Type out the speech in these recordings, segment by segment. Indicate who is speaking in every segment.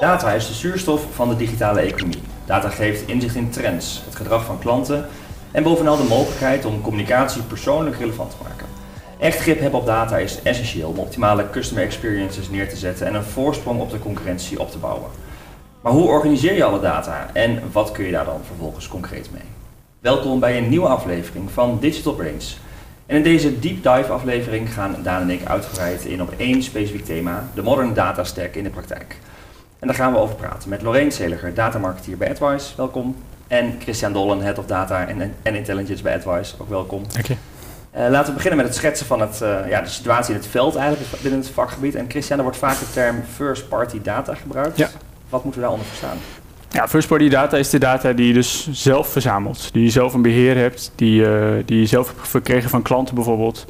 Speaker 1: Data is de zuurstof van de digitale economie. Data geeft inzicht in trends, het gedrag van klanten en bovenal de mogelijkheid om communicatie persoonlijk relevant te maken. Echt grip hebben op data is essentieel om optimale customer experiences neer te zetten en een voorsprong op de concurrentie op te bouwen. Maar hoe organiseer je alle data en wat kun je daar dan vervolgens concreet mee? Welkom bij een nieuwe aflevering van Digital Brains. En in deze deep dive aflevering gaan Daan en ik uitgebreid in op één specifiek thema, de modern data stack in de praktijk. En daar gaan we over praten met Lorraine Seliger, datamarketeer bij AdWise, welkom. En Christian Dollen, Head of Data en Intelligence bij AdWise, ook welkom.
Speaker 2: Dank je.
Speaker 1: Uh, laten we beginnen met het schetsen van het, uh, ja, de situatie in het veld eigenlijk binnen het vakgebied. En Christian, er wordt vaak de term first party data gebruikt.
Speaker 2: Ja.
Speaker 1: Wat moeten we daaronder verstaan?
Speaker 2: Ja, first party data is de data die je dus zelf verzamelt. Die je zelf een beheer hebt, die, uh, die je zelf hebt verkregen van klanten bijvoorbeeld.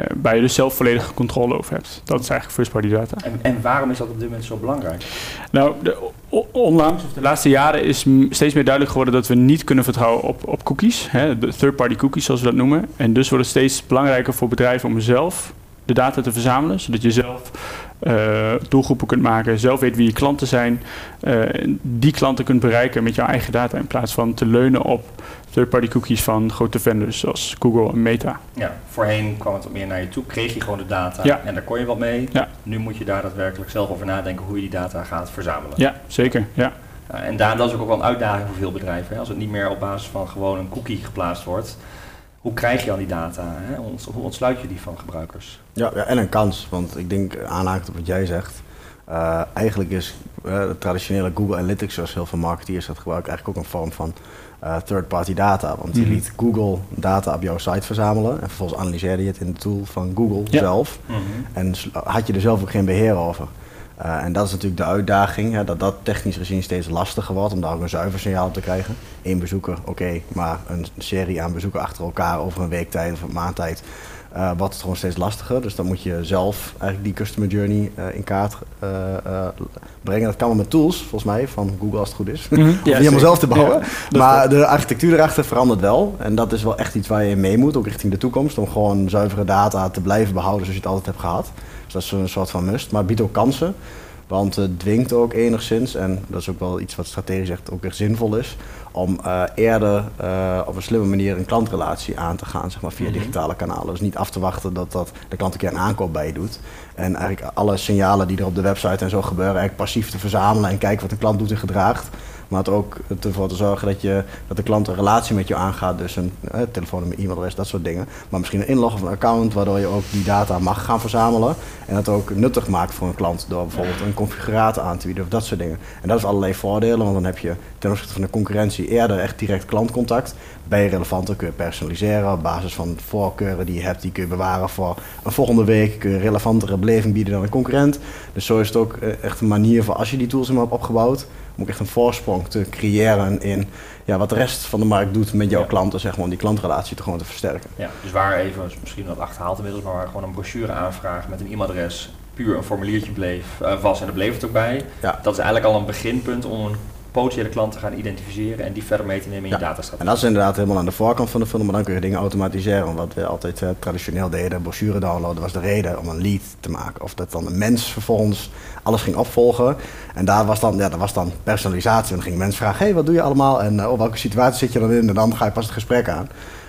Speaker 2: Uh, waar je dus zelf volledige controle over hebt. Dat is eigenlijk first party data.
Speaker 1: En, en waarom is dat op dit moment zo belangrijk?
Speaker 2: Nou, de, onlangs, of de laatste jaren, is steeds meer duidelijk geworden dat we niet kunnen vertrouwen op, op cookies. Hè, de third party cookies zoals we dat noemen. En dus wordt het steeds belangrijker voor bedrijven om zelf de data te verzamelen. Zodat je zelf uh, doelgroepen kunt maken, zelf weet wie je klanten zijn, uh, die klanten kunt bereiken met jouw eigen data in plaats van te leunen op third-party cookies van grote vendors zoals Google en Meta.
Speaker 1: Ja, voorheen kwam het meer naar je toe, kreeg je gewoon de data
Speaker 2: ja.
Speaker 1: en daar kon je wat mee.
Speaker 2: Ja.
Speaker 1: Nu moet je daar daadwerkelijk zelf over nadenken hoe je die data gaat verzamelen.
Speaker 2: Ja, zeker. Ja.
Speaker 1: Uh, en daar, dat is ook wel een uitdaging voor veel bedrijven. Hè? Als het niet meer op basis van gewoon een cookie geplaatst wordt, hoe krijg je al die data? Hè? Hoe ontsluit je die van gebruikers?
Speaker 3: Ja, ja, en een kans. Want ik denk, aanhakend op wat jij zegt, uh, eigenlijk is uh, de traditionele Google Analytics, zoals heel veel marketeers dat gebruiken, eigenlijk ook een vorm van uh, third-party data. Want je
Speaker 2: Mhm.
Speaker 3: liet Google data op jouw site verzamelen en vervolgens analyseerde je het in de tool van Google
Speaker 2: Ja.
Speaker 3: zelf.
Speaker 1: Mhm.
Speaker 3: En had je er zelf ook geen beheer over. Uh, en dat is natuurlijk de uitdaging, hè, dat dat technisch gezien steeds lastiger wordt om daar ook een zuiver signaal te krijgen. Eén bezoeker, oké, maar een serie aan bezoeken achter elkaar over een week tijd of een maand tijd uh, wordt het gewoon steeds lastiger. Dus dan moet je zelf eigenlijk die customer journey uh, in kaart brengen. Dat kan wel met tools, volgens mij, van Google als het goed is.
Speaker 2: Mhm.
Speaker 3: Om
Speaker 2: Ja,
Speaker 3: die helemaal zelf te bouwen.
Speaker 2: Ja,
Speaker 3: maar de architectuur erachter verandert wel. En dat is wel echt iets waar je mee moet, ook richting de toekomst. Om gewoon zuivere data te blijven behouden zoals je het altijd hebt gehad. Dus dat is een soort van must. Maar biedt ook kansen. Want het dwingt ook enigszins, en dat is ook wel iets wat strategisch echt ook weer zinvol is, om uh, eerder uh, op een slimme manier een klantrelatie aan te gaan, zeg maar, via
Speaker 1: Mhm.
Speaker 3: digitale kanalen. Dus niet af te wachten dat, dat de klant een keer een aankoop bij je doet. En eigenlijk alle signalen die er op de website en zo gebeuren, eigenlijk passief te verzamelen en kijken wat de klant doet en gedraagt. Maar het ook ervoor te zorgen dat, je, dat de klant een relatie met je aangaat. Dus een eh, telefoonnummer, e-mailadres, dat soort dingen. Maar misschien een inlog of een account waardoor je ook die data mag gaan verzamelen. En het ook nuttig maakt voor een klant door bijvoorbeeld een configurator aan te bieden of dat soort dingen. En dat is allerlei voordelen, want dan heb je ten opzichte van de concurrentie eerder echt direct klantcontact. Ben je relevanter, kun je personaliseren op basis van voorkeuren die je hebt. Die kun je bewaren voor een volgende week. Kun je relevantere beleving bieden dan een concurrent. Dus zo is het ook eh, echt een manier voor als je die tools helemaal hebt opgebouwd om ook echt een voorsprong te creëren in ja, wat de rest van de markt doet met jouw
Speaker 1: Ja.
Speaker 3: klanten, zeg maar, om die klantrelatie te gewoon te versterken.
Speaker 1: Ja, dus waar even, misschien wat achterhaald inmiddels, maar waar gewoon een brochure aanvragen met een e-mailadres puur een formuliertje bleef, uh, was en er bleef het ook bij.
Speaker 3: Ja.
Speaker 1: Dat is eigenlijk al een beginpunt om een potentiële klant te gaan identificeren en die verder mee te nemen in
Speaker 3: Ja.
Speaker 1: je datastrategie.
Speaker 3: En dat is inderdaad helemaal aan de voorkant van de funnel, maar dan kun je dingen automatiseren. Wat we altijd uh, traditioneel deden, brochure downloaden, was de reden om een lead te maken. Of dat dan een mens vervolgens alles ging opvolgen. En daar was dan, ja, dat was dan personalisatie. En dan gingen mensen vragen, hey, wat doe je allemaal? En uh, op welke situatie zit je dan in? En dan ga je pas het gesprek aan.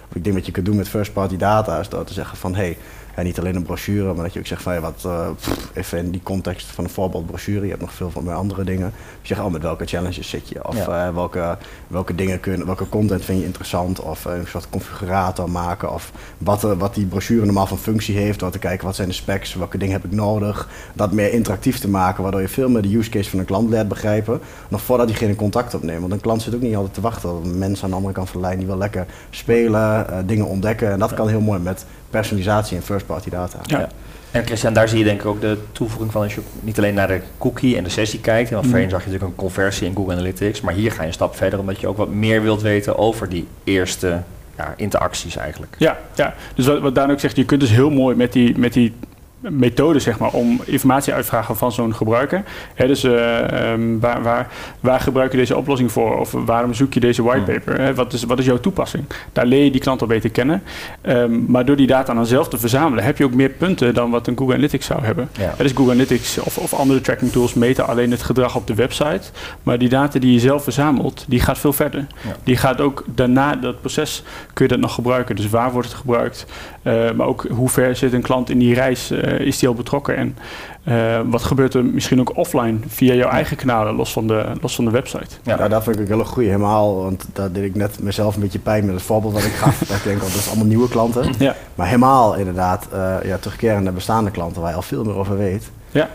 Speaker 3: Of ik denk wat je kunt doen met first party data, is door te zeggen van, hey, ja, niet alleen een brochure, maar dat je ook zegt van ja, wat, uh, pff, even in die context van een voorbeeldbrochure, je hebt nog veel van bij andere dingen. Je zegt, oh, met welke challenges zit je? Of
Speaker 1: Ja.
Speaker 3: uh, welke, welke dingen kun, welke content vind je interessant? Of uh, een soort configurator maken. Of wat, wat die brochure normaal van functie heeft. Door te kijken wat zijn de specs, welke dingen heb ik nodig. Dat meer interactief te maken, waardoor je veel meer de use case van een klant leert begrijpen. Nog voordat diegene contact opneemt. Want een klant zit ook niet altijd te wachten op een mens aan de andere kant van de lijn die wil lekker spelen, dingen ontdekken. En dat kan heel mooi met personalisatie en first party data.
Speaker 2: Ja.
Speaker 1: Ja. En Christian, daar zie je denk ik ook de toevoeging van als je niet alleen naar de cookie en de sessie kijkt. Want
Speaker 2: Mhm.
Speaker 1: voorheen zag je natuurlijk een conversie in Google Analytics. Maar hier ga je een stap verder omdat je ook wat meer wilt weten over die eerste ja, interacties eigenlijk.
Speaker 2: Ja, ja. dus wat, wat Daan ook zegt, je kunt dus heel mooi met die, met die methode zeg maar, om informatie uit te vragen van zo'n gebruiker. Hè, dus uh, um, waar, waar, waar gebruik je deze oplossing voor? Of waarom zoek je deze whitepaper? Wat, is, wat is jouw toepassing? Daar leer je die klant al beter kennen. Um, maar door die data dan zelf te verzamelen, heb je ook meer punten dan wat een Google Analytics zou hebben. Ja. Dus Google Analytics of, of andere tracking tools meten alleen het gedrag op de website. Maar die data die je zelf verzamelt, die gaat veel verder. Ja. Die gaat ook daarna dat proces kun je dat nog gebruiken. Dus waar wordt het gebruikt? Uh, maar ook hoe ver zit een klant in die reis? Uh, is die al betrokken? En uh, wat gebeurt er misschien ook offline via jouw eigen kanalen, los van de, los van de website?
Speaker 3: Ja, nou, dat vind ik ook heel goed. Helemaal, want daar deed ik net mezelf een beetje pijn met het voorbeeld wat ik gaf. ik denk, oh, dat is allemaal nieuwe klanten. Ja. Maar helemaal inderdaad, ja, terugkeren naar bestaande klanten waar je al veel meer over weet. Ja.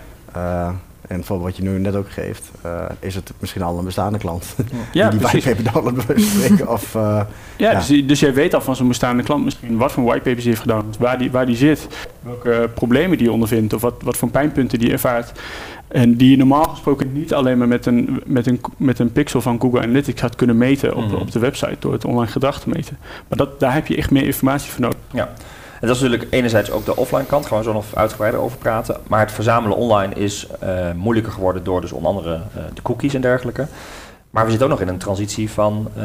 Speaker 3: En voor wat je nu net ook geeft, uh, is het misschien al een bestaande klant. Ja, die whitepaper download spreken. Of, uh,
Speaker 2: ja, ja. Dus, dus, jij weet al van zo'n bestaande klant misschien wat voor whitepapers hij heeft gedaan, waar die, waar die zit, welke problemen die ondervindt of wat, wat voor pijnpunten die ervaart. En die je normaal gesproken niet alleen maar met een, met een, met een pixel van Google Analytics gaat kunnen meten op, mm. op de website door het online gedrag te meten. Maar dat, daar heb je echt meer informatie voor nodig.
Speaker 1: Ja. En dat is natuurlijk enerzijds ook de offline kant, gaan we zo nog uitgebreider over praten. Maar het verzamelen online is uh, moeilijker geworden door dus onder andere uh, de cookies en dergelijke. Maar we zitten ook nog in een transitie van uh,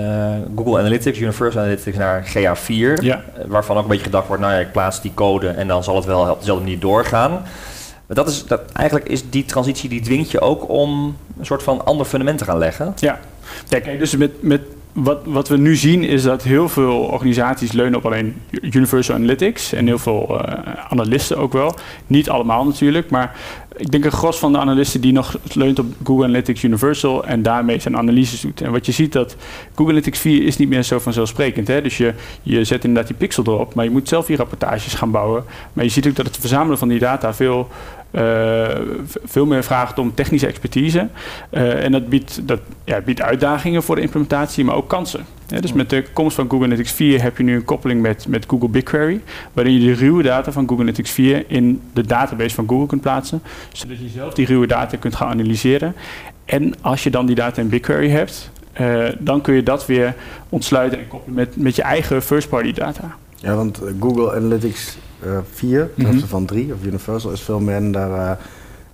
Speaker 1: Google Analytics, Universal Analytics naar GA4. Ja. waarvan ook een beetje gedacht wordt, nou ja, ik plaats die code en dan zal het wel op dezelfde manier doorgaan. Maar dat is, dat, eigenlijk is die transitie, die dwingt je ook om een soort van ander fundament te gaan leggen.
Speaker 2: Ja, kijk, dus met, met wat, wat we nu zien is dat heel veel organisaties leunen op alleen Universal Analytics en heel veel uh, analisten ook wel. Niet allemaal natuurlijk, maar ik denk een gros van de analisten die nog leunt op Google Analytics Universal en daarmee zijn analyses doet. En wat je ziet dat Google Analytics 4 is niet meer zo vanzelfsprekend. Hè? Dus je, je zet inderdaad die pixel erop, maar je moet zelf die rapportages gaan bouwen. Maar je ziet ook dat het verzamelen van die data veel uh, veel meer vraagt om technische expertise. Uh, en dat biedt, dat, ja, biedt uitdagingen voor de implementatie, maar ook kansen. Ja, dus met de komst van Google Analytics 4 heb je nu een koppeling met, met Google BigQuery, waarin je de ruwe data van Google Analytics 4 in de database van Google kunt plaatsen, zodat je zelf die ruwe data kunt gaan analyseren. En als je dan die data in BigQuery hebt, uh, dan kun je dat weer ontsluiten en koppelen met, met je eigen first-party data.
Speaker 3: Ja, want Google Analytics 4, uh, mm -hmm. van 3, of Universal, is veel minder, uh,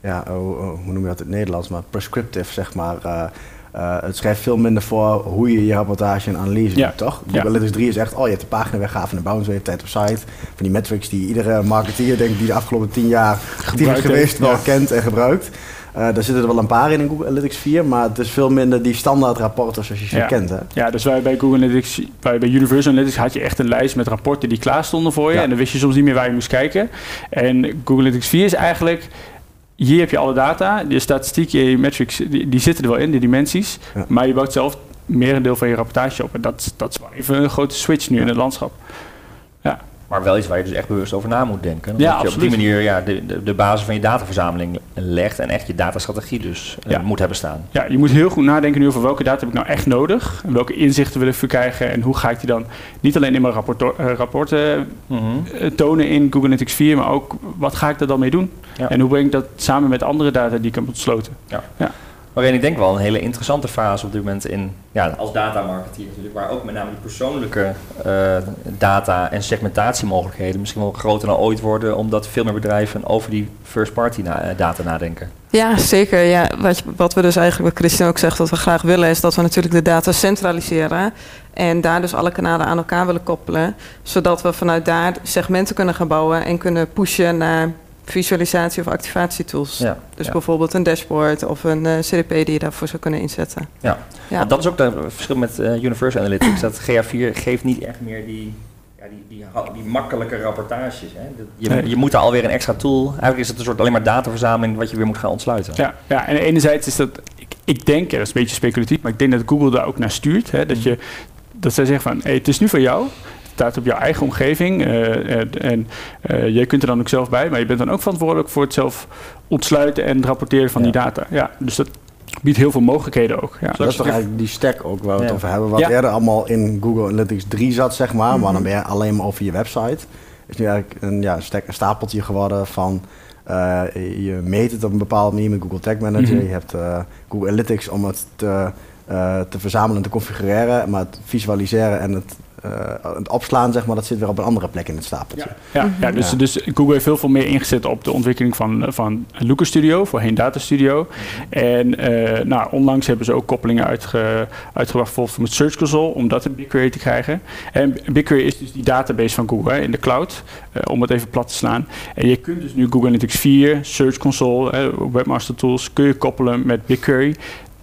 Speaker 3: ja, oh, oh, hoe noem je dat in het Nederlands, maar prescriptive, zeg maar. Uh, het schrijft veel minder voor hoe je je rapportage en analyse ja. doet, toch? Google. Analytics 3 is echt, oh, je hebt de pagina weggaven en de bounce tijd op site. Van die metrics die iedere marketeer, denk die de afgelopen 10 jaar actief is geweest, wel kent en gebruikt. Uh, daar zitten er wel een paar in in Google Analytics 4, maar het is veel minder die standaard rapporten zoals je ze
Speaker 2: ja.
Speaker 3: kent. Hè?
Speaker 2: Ja, dus wij bij Google Analytics, wij bij Universal Analytics had je echt een lijst met rapporten die klaar stonden voor je. Ja. En dan wist je soms niet meer waar je moest kijken. En Google Analytics 4 is eigenlijk hier heb je alle data, je statistiek, je metrics, die, die zitten er wel in, die dimensies. Ja. Maar je bouwt zelf merendeel van je rapportage op. En dat, dat is wel even een grote switch nu in het landschap. Ja.
Speaker 1: Maar wel iets waar je dus echt bewust over na moet denken. Omdat ja, je op die manier ja, de, de, de, basis van je dataverzameling legt en echt je datastrategie dus ja. uh, moet hebben staan.
Speaker 2: Ja, je moet heel goed nadenken nu over welke data heb ik nou echt nodig. En welke inzichten wil ik verkrijgen en hoe ga ik die dan niet alleen in mijn rapport, uh, rapporten mm -hmm. uh, tonen in Google Analytics 4, maar ook wat ga ik er dan mee doen? Ja. En hoe breng ik dat samen met andere data die ik heb ontsloten?
Speaker 1: Ja. Waarin ik denk wel een hele interessante fase op dit moment in, ja, als datamarketeer natuurlijk, waar ook met name die persoonlijke uh, data en segmentatiemogelijkheden misschien wel groter dan ooit worden, omdat veel meer bedrijven over die first party na, uh, data nadenken.
Speaker 4: Ja, zeker. Ja, wat, wat we dus eigenlijk, wat Christian ook zegt, wat we graag willen, is dat we natuurlijk de data centraliseren. En daar dus alle kanalen aan elkaar willen koppelen. Zodat we vanuit daar segmenten kunnen gaan bouwen en kunnen pushen naar visualisatie- of activatietools. Ja, dus ja. bijvoorbeeld een dashboard of een uh, CDP die je daarvoor zou kunnen inzetten.
Speaker 1: Ja, ja. dat is ook het verschil met uh, Universal Analytics. dat GA4 geeft niet echt meer die, ja, die, die, die makkelijke rapportages. Hè. Je, nee. je moet daar alweer een extra tool... Eigenlijk is het een soort alleen maar dataverzameling wat je weer moet gaan ontsluiten.
Speaker 2: Ja, ja en enerzijds is dat... Ik, ik denk, dat is een beetje speculatief, maar ik denk dat Google daar ook naar stuurt. Hè, dat, je, dat zij zeggen van, hey, het is nu voor jou staat op jouw eigen omgeving. Uh, en uh, jij kunt er dan ook zelf bij, maar je bent dan ook verantwoordelijk voor het zelf ontsluiten en het rapporteren van ja. die data. Ja, dus dat biedt heel veel mogelijkheden ook. Ja.
Speaker 3: dat is toch eigenlijk die stack ook waar we het ja. over hebben. Wat ja. eerder allemaal in Google Analytics 3 zat, zeg maar, mm -hmm. maar dan ben je alleen maar over je website. Is nu eigenlijk een, ja, stack, een stapeltje geworden van uh, je meet het op een bepaalde manier met Google Tag Manager. Mm -hmm. Je hebt Google Analytics om het te, te verzamelen en te configureren, maar het visualiseren en het het opslaan, zeg maar, dat zit weer op een andere plek in het stapeltje.
Speaker 2: Ja, ja, ja, dus, dus Google heeft heel veel meer ingezet op de ontwikkeling van, van Lucas Studio, voorheen Data Studio. En eh, nou, onlangs hebben ze ook koppelingen uitge, uitgebracht bijvoorbeeld met Search Console, om dat in BigQuery te krijgen. En BigQuery is dus die database van Google hè, in de cloud, eh, om het even plat te slaan. En je kunt dus nu Google Analytics 4, Search Console, hè, Webmaster Tools, kun je koppelen met BigQuery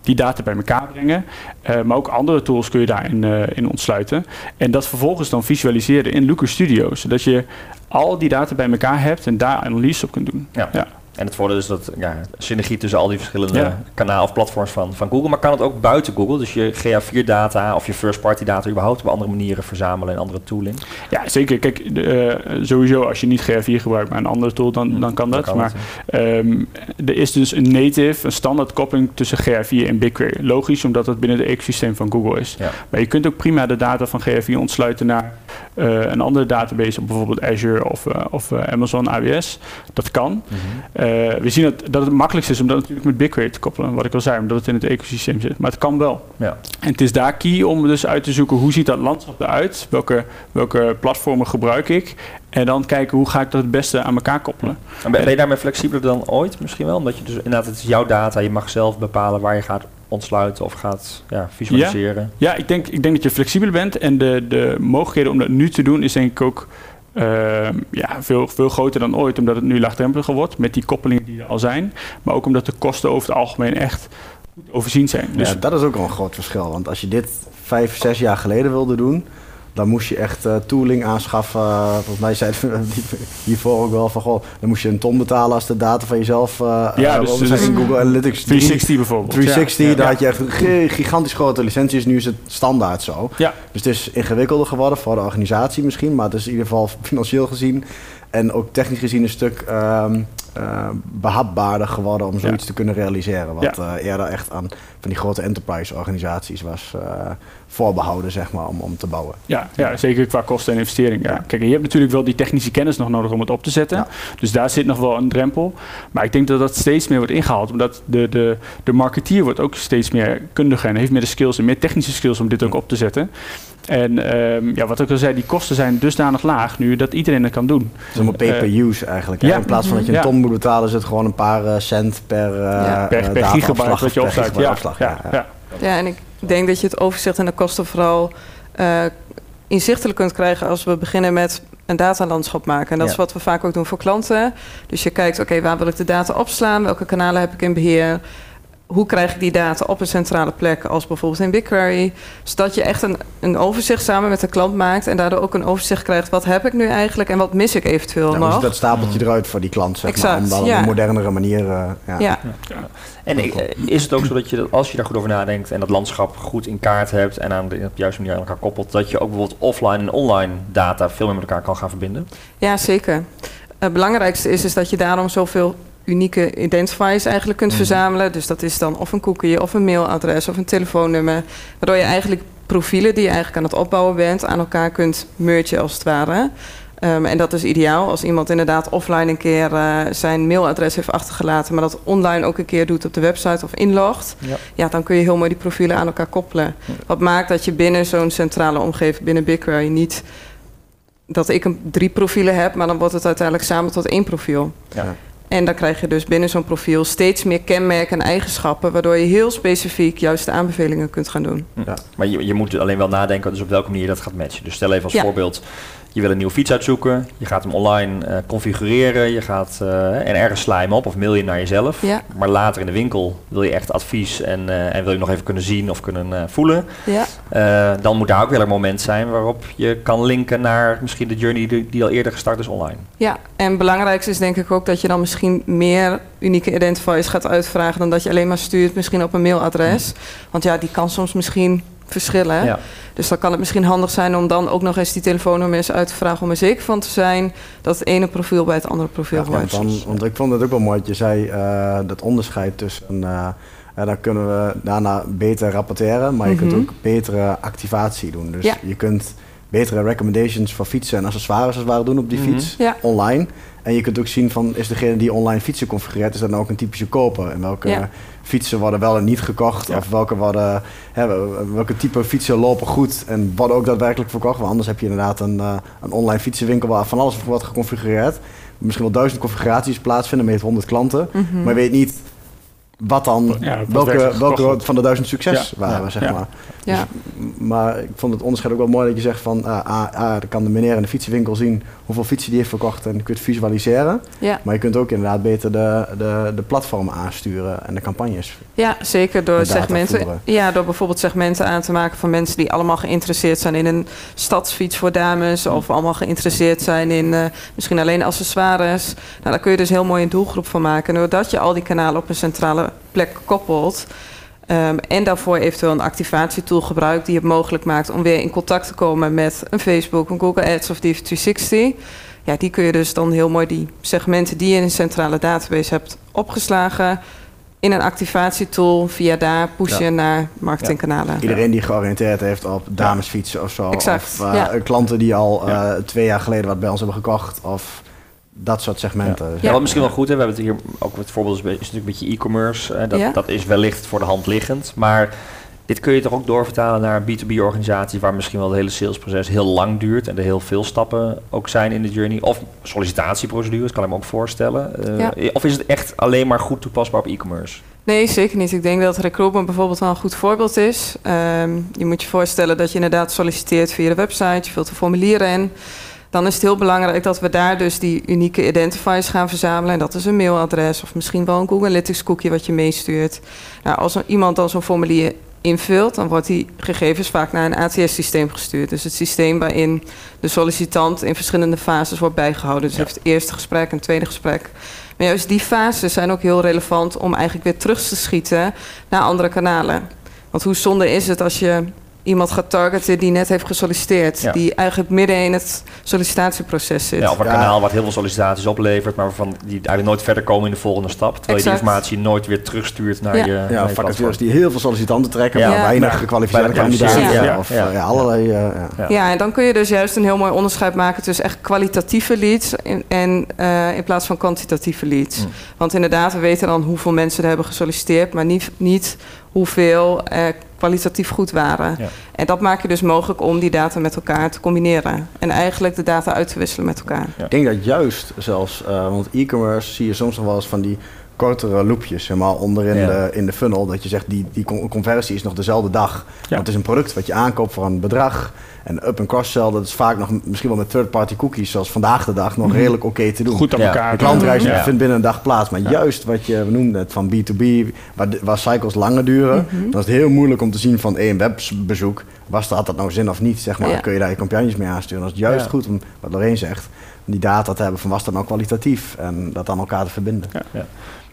Speaker 2: die data bij elkaar brengen. Eh, maar ook andere tools kun je daarin eh, in ontsluiten. En dat vervolgens dan visualiseren in Looker Studio. Zodat je al die data bij elkaar hebt en daar analyse op kunt doen.
Speaker 1: Ja.
Speaker 2: Ja.
Speaker 1: En het voordeel is dat ja, synergie tussen al die verschillende
Speaker 2: Ja.
Speaker 1: kanalen of platforms van, van Google. Maar kan het ook buiten Google? Dus je GA4-data of je first-party data überhaupt op andere manieren verzamelen en andere tooling?
Speaker 2: Ja, zeker. Kijk, eh, sowieso als je niet GA4 gebruikt, maar een andere tool, dan, dan kan dat.
Speaker 1: kan
Speaker 2: maar
Speaker 1: het,
Speaker 2: ehm, er is dus een native, een standaard koppeling tussen GA4 en BigQuery. Logisch, omdat het binnen het ecosysteem van Google is.
Speaker 1: Ja.
Speaker 2: Maar je kunt ook prima de data van GA4 ontsluiten naar eh, een andere database, op bijvoorbeeld Azure of, eh, of Amazon AWS. Dat kan.
Speaker 1: Mhm.
Speaker 2: Eh, we zien dat, dat het makkelijkst is om dat natuurlijk met BigQuery te koppelen, wat ik al zei, omdat het in het ecosysteem zit. Maar het kan wel.
Speaker 1: Ja.
Speaker 2: En het is daar key om dus uit te zoeken hoe ziet dat landschap eruit, welke, welke platformen gebruik ik en dan kijken hoe ga ik dat het beste aan elkaar koppelen.
Speaker 1: En ben ben je daarmee flexibeler dan ooit misschien wel? Omdat je dus inderdaad, het is jouw data, je mag zelf bepalen waar je gaat ontsluiten of gaat ja, visualiseren.
Speaker 2: Ja, ik denk, ik denk dat je flexibel bent en de, de mogelijkheden om dat nu te doen is denk ik ook ehm, ja, veel, veel groter dan ooit, omdat het nu laagdrempeliger wordt met die koppelingen die er al zijn, maar ook omdat de kosten over het algemeen echt goed overzien zijn. Dus
Speaker 3: Ja, dat is ook wel een groot verschil. Want als je dit vijf, zes jaar geleden wilde doen, dan moest je echt eh, tooling aanschaffen. Volgens mij zei hiervoor ook wel van, goh, dan moest je een ton betalen als de data van jezelf uh,
Speaker 2: Ja,
Speaker 3: uh,
Speaker 2: dus-
Speaker 3: in Google Analytics
Speaker 2: 360 bijvoorbeeld.
Speaker 3: 360,
Speaker 2: Ja, ja,
Speaker 3: daar
Speaker 2: ja.
Speaker 3: had je echt gi- gigantisch grote licenties. Nu is het standaard zo.
Speaker 2: Ja.
Speaker 3: Dus het is ingewikkelder geworden voor de organisatie misschien, maar het is in ieder geval financieel gezien en ook technisch gezien een stuk ehm, eh, behapbaarder geworden om zoiets
Speaker 2: Ja.
Speaker 3: te kunnen realiseren. Wat eh, eerder echt aan van die grote enterprise organisaties was eh, voorbehouden, zeg maar, om, om te bouwen.
Speaker 2: Ja, ja, zeker qua kosten en investering. Ja.
Speaker 3: Ja.
Speaker 2: Kijk, je hebt natuurlijk wel die technische kennis nog nodig om het op te zetten.
Speaker 3: Ja.
Speaker 2: Dus daar zit nog wel een drempel. Maar ik denk dat dat steeds meer wordt ingehaald. Omdat de, de, de marketeer wordt ook steeds meer kundiger en heeft meer de skills en meer technische skills om dit ook op te zetten. En ehm, ja, wat ik al zei, die kosten zijn dusdanig laag nu dat iedereen het kan doen.
Speaker 3: Het is allemaal pay-per-use eigenlijk.
Speaker 2: ja.
Speaker 3: In plaats van dat je een ton moet betalen, is het gewoon een paar eh, cent per, eh
Speaker 4: Ja.
Speaker 2: Per,
Speaker 3: eh,
Speaker 2: gigabyte wat je
Speaker 3: gigabyte
Speaker 2: Ja, ja, ja.
Speaker 4: Ja, en ik denk dat je het overzicht en de kosten vooral eh, inzichtelijk kunt krijgen als we beginnen met een datalandschap maken. En dat
Speaker 3: Ja.
Speaker 4: is wat we vaak ook doen voor klanten. Dus je kijkt, oké, waar wil ik de data opslaan? Welke kanalen heb ik in beheer? Hoe krijg ik die data op een centrale plek, als bijvoorbeeld in BigQuery? Zodat je echt een, een overzicht samen met de klant maakt en daardoor ook een overzicht krijgt. Wat heb ik nu eigenlijk en wat mis ik eventueel
Speaker 3: Ja, hoe
Speaker 4: nog?
Speaker 3: ziet dat stapeltje eruit voor die klant, zeg maar, om dat op een modernere manier... eh, ja.
Speaker 4: ja.
Speaker 1: En eh, is het ook zo dat je, dat als je daar goed over nadenkt en dat landschap goed in kaart hebt en aan de, op de juiste manier aan elkaar koppelt, dat je ook bijvoorbeeld offline en online data veel meer met elkaar kan gaan verbinden?
Speaker 4: Ja, zeker. Het belangrijkste is, is dat je daarom zoveel unieke identifiers eigenlijk kunt
Speaker 1: Mhm.
Speaker 4: verzamelen. Dus dat is dan of een cookie, of een mailadres, of een telefoonnummer. Waardoor je eigenlijk profielen die je eigenlijk aan het opbouwen bent... aan elkaar kunt mergen als het ware. Ehm, en dat is ideaal als iemand inderdaad offline een keer eh, zijn mailadres heeft achtergelaten... maar dat online ook een keer doet op de website of inlogt.
Speaker 1: Ja.
Speaker 4: Ja, dan kun je heel mooi die profielen aan elkaar koppelen. Wat maakt dat je binnen zo'n centrale omgeving, binnen BigQuery... niet dat ik een, drie profielen heb, maar dan wordt het uiteindelijk samen tot één profiel.
Speaker 1: Ja.
Speaker 4: En dan krijg je dus binnen zo'n profiel steeds meer kenmerken en eigenschappen, waardoor je heel specifiek juist de aanbevelingen kunt gaan doen.
Speaker 3: Ja.
Speaker 1: Maar je, je moet alleen wel nadenken dus op welke manier je dat gaat matchen. Dus stel even als
Speaker 4: Ja.
Speaker 1: voorbeeld, je wil een nieuwe fiets uitzoeken, je gaat hem online eh, configureren, je gaat eh, en ergens sla je hem op of mail je naar jezelf.
Speaker 4: Ja.
Speaker 1: Maar later in de winkel wil je echt advies en, eh, en wil je nog even kunnen zien of kunnen voelen.
Speaker 4: Ja,
Speaker 1: dan moet daar ook wel een moment zijn waarop je kan linken naar misschien de journey die, die al eerder gestart is online.
Speaker 4: ja. en het belangrijkste is denk ik ook dat je dan misschien meer unieke identifiers gaat uitvragen dan dat je alleen maar stuurt misschien op een mailadres. Want ja, die kan soms misschien verschillen.
Speaker 1: Ja.
Speaker 4: Dus dan kan het misschien handig zijn om dan ook nog eens die telefoonnummers uit te vragen om er zeker van te zijn dat het ene profiel bij het andere profiel
Speaker 3: Ja,
Speaker 4: hoort.
Speaker 3: want, dan, want ik vond het ook wel mooi dat je zei eh, dat onderscheid tussen. eh, dan kunnen we daarna beter rapporteren, maar je kunt
Speaker 4: Mhm.
Speaker 3: ook betere activatie doen. Dus
Speaker 4: Ja.
Speaker 3: je kunt betere recommendations voor fietsen en accessoires als het ware doen op die
Speaker 1: Mhm.
Speaker 3: fiets
Speaker 4: Ja.
Speaker 3: online. En je kunt ook zien van, is degene die online fietsen configureert, is dat nou ook een typische koper? En welke
Speaker 4: Ja.
Speaker 3: fietsen worden wel en niet gekocht?
Speaker 2: Ja.
Speaker 3: Of welke, worden, hè, welke type fietsen lopen goed en worden ook daadwerkelijk verkocht? Want anders heb je inderdaad een, eh, een online fietsenwinkel waar van alles wordt geconfigureerd. Misschien wel duizend configuraties plaatsvinden met 100 klanten.
Speaker 4: Mhm.
Speaker 3: Maar je weet niet wat dan,
Speaker 2: Ja,
Speaker 3: welke, welke van de duizend succes
Speaker 2: Ja.
Speaker 3: waren,
Speaker 2: Ja.
Speaker 3: zeg
Speaker 2: Ja.
Speaker 3: maar.
Speaker 4: Ja.
Speaker 3: Maar ik vond het onderscheid ook wel mooi dat je zegt van, ah, ah, ah, dan kan de meneer in de fietsenwinkel zien hoeveel fietsen die heeft verkocht en je kunt het visualiseren.
Speaker 4: Ja.
Speaker 3: Maar je kunt ook inderdaad beter de, de, de platformen aansturen en de campagnes.
Speaker 4: Ja, zeker door segmenten.
Speaker 3: voeren.
Speaker 4: Ja, door bijvoorbeeld segmenten aan te maken van mensen die allemaal geïnteresseerd zijn in een stadsfiets voor dames. Of allemaal geïnteresseerd zijn in eh, misschien alleen accessoires. Nou, daar kun je dus heel mooi een doelgroep van maken. En doordat je al die kanalen op een centrale plek koppelt. ehm, en daarvoor eventueel een activatietool gebruikt die het mogelijk maakt om weer in contact te komen met een Facebook, een Google Ads of DV360. Ja, die kun je dus dan heel mooi die segmenten die je in een centrale database hebt opgeslagen in een activatietool via daar pushen
Speaker 1: Ja.
Speaker 4: naar marketingkanalen.
Speaker 3: Iedereen die georiënteerd heeft op damesfietsen of zo.
Speaker 4: Exact,
Speaker 3: Of eh,
Speaker 4: ja.
Speaker 3: klanten die al eh, twee jaar geleden wat bij ons hebben gekocht. Of dat soort segmenten.
Speaker 1: Ja,
Speaker 4: Ja.
Speaker 1: wat misschien wel goed is, we hebben het hier ook het voorbeeld is, is natuurlijk een beetje e-commerce. eh, dat,
Speaker 4: Ja.
Speaker 1: dat is wellicht voor de hand liggend. Maar dit kun je toch ook doorvertalen naar B2B-organisaties waar misschien wel het hele salesproces heel lang duurt en er heel veel stappen ook zijn in de journey. Of sollicitatieprocedures, kan ik me ook voorstellen. Eh, Of is het echt alleen maar goed toepasbaar op e-commerce?
Speaker 4: Nee, zeker niet. Ik denk dat recruitment bijvoorbeeld wel een goed voorbeeld is. Ehm, je moet je voorstellen dat je inderdaad solliciteert via de website. Je vult de formulieren in. Dan is het heel belangrijk dat we daar dus die unieke identifiers gaan verzamelen. En dat is een mailadres of misschien wel een Google Analytics cookie wat je meestuurt. Nou, als er iemand dan zo'n formulier invult, dan wordt die gegevens vaak naar een ATS-systeem gestuurd. Dus het systeem waarin de sollicitant in verschillende fases wordt bijgehouden. Dus
Speaker 1: Ja.
Speaker 4: heeft het eerste gesprek, een tweede gesprek. Maar juist die fases zijn ook heel relevant om eigenlijk weer terug te schieten naar andere kanalen. Want hoe zonde is het als je iemand gaat targeten die net heeft gesolliciteerd,
Speaker 1: Ja.
Speaker 4: die eigenlijk midden in het sollicitatieproces zit.
Speaker 1: Ja, of een
Speaker 3: Ja.
Speaker 1: kanaal wat heel veel sollicitaties oplevert, maar waarvan die eigenlijk nooit verder komen in de volgende stap. Terwijl je die informatie nooit weer terugstuurt naar
Speaker 4: Ja.
Speaker 1: je, naar
Speaker 3: Ja,
Speaker 1: je
Speaker 3: vacatures die heel veel sollicitanten trekken,
Speaker 1: Ja.
Speaker 3: maar
Speaker 4: Ja.
Speaker 3: weinig
Speaker 2: Ja.
Speaker 3: gekwalificeerde kandidaten.
Speaker 1: kwalificeerd,
Speaker 3: Ja.
Speaker 1: ja.
Speaker 3: Of
Speaker 1: Ja.
Speaker 3: eh, ja, allerlei. ja.
Speaker 4: En dan kun je dus juist een heel mooi onderscheid maken tussen echt kwalitatieve leads in, en, eh, in plaats van kwantitatieve leads.
Speaker 1: Mm.
Speaker 4: Want inderdaad, we weten dan hoeveel mensen er hebben gesolliciteerd, maar niet, niet hoeveel eh, kwalitatief goed waren.
Speaker 1: Ja.
Speaker 4: En dat maak je dus mogelijk om die data met elkaar te combineren. En eigenlijk de data uit te wisselen met elkaar.
Speaker 3: Ik denk dat juist zelfs, eh, want e-commerce zie je soms nog wel eens van die kortere loopjes, zeg maar, onderin
Speaker 1: Ja.
Speaker 3: de, in de funnel. Dat je zegt, die, die con- conversie is nog dezelfde dag. Want het is een product wat je aankoopt voor een bedrag. En up- en cross-sell, dat is vaak nog misschien wel met third-party cookies, zoals vandaag de dag, nog redelijk oké te doen.
Speaker 2: Goed aan
Speaker 1: Ja.
Speaker 2: elkaar.
Speaker 3: De klantreis
Speaker 1: Ja.
Speaker 3: vindt binnen een dag plaats. Maar juist wat je we noemden het van B2B, waar, de- waar cycles langer duren, dan is het heel moeilijk om te zien van één webbezoek, was dat, had dat nou zin of niet, zeg maar.
Speaker 4: Ja.
Speaker 3: Kun je daar je campagnes mee aansturen. Dat is juist
Speaker 1: Ja.
Speaker 3: goed om, wat Lorraine zegt, om die data te hebben van was dat nou kwalitatief en dat aan elkaar te verbinden.
Speaker 1: Ja,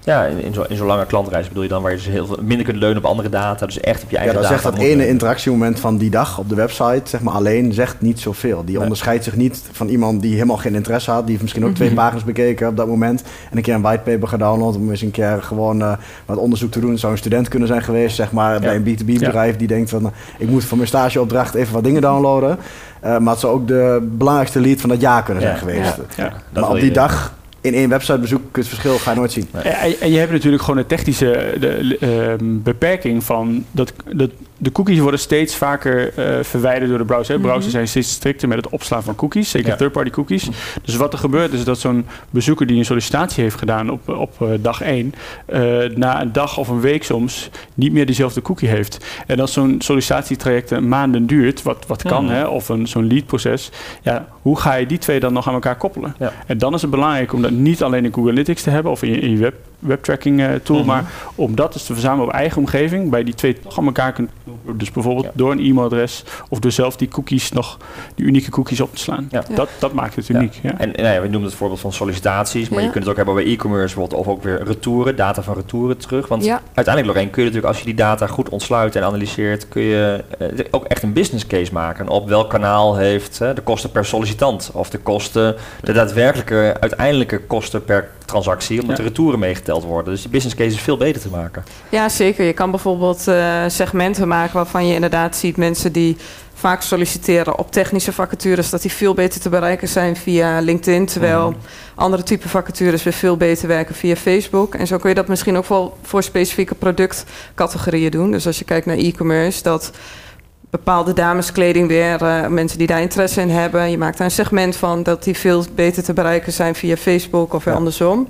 Speaker 1: in, in zo'n in zo'n lange klantreis bedoel je dan waar je dus heel veel minder kunt leunen op andere data. Dus echt op je
Speaker 3: Ja,
Speaker 1: eigen
Speaker 3: dan
Speaker 1: data.
Speaker 3: zegt dat ene interactiemoment van die dag op de website, zeg maar alleen, zegt niet zoveel. Die
Speaker 1: Nee.
Speaker 3: onderscheidt zich niet van iemand die helemaal geen interesse had. Die heeft misschien ook twee pagina's bekeken op dat moment. En een keer een whitepaper gedownload om eens een keer gewoon eh, wat onderzoek te doen. Het zou een student kunnen zijn geweest, zeg maar, bij een B2B bedrijf die denkt van, nou, ik moet voor mijn stageopdracht even wat dingen downloaden. Eh, maar het zou ook de belangrijkste lead van dat jaar kunnen zijn
Speaker 1: Ja.
Speaker 3: geweest.
Speaker 2: Ja.
Speaker 1: Dat
Speaker 3: maar op die dag in één websitebezoek, het verschil ga je nooit zien.
Speaker 2: En, en je hebt natuurlijk gewoon technische de, ehm, beperking van dat, dat de cookies worden steeds vaker eh, verwijderd door de browser. hè. Browsers zijn steeds strikter met het opslaan van cookies, zeker
Speaker 1: Ja.
Speaker 2: third-party cookies. Dus wat er gebeurt is dat zo'n bezoeker die een sollicitatie heeft gedaan op, op eh, dag 1, na een dag of een week soms niet meer diezelfde cookie heeft. En als zo'n sollicitatietraject een maanden duurt, wat, wat kan,
Speaker 1: Mhm.
Speaker 2: hè, of een, zo'n leadproces, ja, hoe ga je die twee dan nog aan elkaar koppelen?
Speaker 1: Ja.
Speaker 2: En dan is het belangrijk om dat niet alleen in Google Analytics te hebben of in je, in je web, webtracking eh, tool,
Speaker 1: Mhm.
Speaker 2: maar om dat dus te verzamelen op eigen omgeving, bij die twee toch aan elkaar kunt. Dus bijvoorbeeld
Speaker 1: Ja.
Speaker 2: door een e-mailadres of door zelf die cookies nog, die unieke cookies op te slaan.
Speaker 1: Ja.
Speaker 2: Dat, dat maakt het uniek. Ja.
Speaker 1: En, en nou ja, we noemen het voorbeeld van sollicitaties, maar
Speaker 4: Ja.
Speaker 1: je kunt het ook hebben bij e-commerce bijvoorbeeld, of ook weer retouren, data van retouren terug. Want
Speaker 4: Ja.
Speaker 1: uiteindelijk, Lorraine, kun je natuurlijk als je die data goed ontsluit en analyseert, kun je eh, ook echt een business case maken. Op welk kanaal heeft eh, de kosten per sollicitant of de kosten, de daadwerkelijke uiteindelijke kosten per transactie, omdat
Speaker 2: Ja.
Speaker 1: de retouren meegeteld worden. Dus die business case is veel beter te maken.
Speaker 4: Ja, zeker. Je kan bijvoorbeeld eh, segmenten maken waarvan je inderdaad ziet mensen die vaak solliciteren op technische vacatures, dat die veel beter te bereiken zijn via LinkedIn. Terwijl
Speaker 1: Mhm.
Speaker 4: andere type vacatures weer veel beter werken via Facebook. En zo kun je dat misschien ook wel voor specifieke productcategorieën doen. Dus als je kijkt naar e-commerce, dat bepaalde dameskleding weer, eh, mensen die daar interesse in hebben, je maakt daar een segment van, dat die veel beter te bereiken zijn via Facebook of weer
Speaker 3: Ja.
Speaker 4: andersom.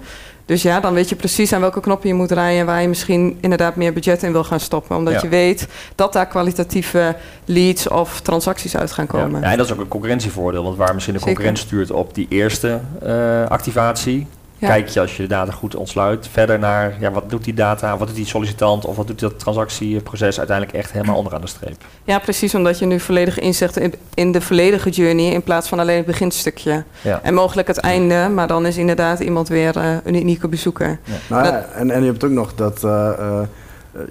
Speaker 4: Dus ja, dan weet je precies aan welke knoppen je moet draaien en waar je misschien inderdaad meer budget in wil gaan stoppen. Omdat
Speaker 1: Ja.
Speaker 4: je weet dat daar kwalitatieve leads of transacties uit gaan komen.
Speaker 1: Ja, en dat is ook een concurrentievoordeel, want waar misschien de
Speaker 4: Zeker.
Speaker 1: concurrent stuurt op die eerste eh, activatie,
Speaker 4: Ja.
Speaker 1: kijk je als je de data goed ontsluit verder naar ja, wat doet die data, wat doet die sollicitant of wat doet dat transactieproces uiteindelijk echt helemaal onderaan de streep.
Speaker 4: Ja, precies, omdat je nu volledig inzegt in, in de volledige journey in plaats van alleen het beginstukje.
Speaker 1: Ja.
Speaker 4: En mogelijk het einde, maar dan is inderdaad iemand weer eh, een unieke bezoeker.
Speaker 3: Nou, ja,
Speaker 4: Dat-
Speaker 3: en, en je hebt ook nog dat eh, eh,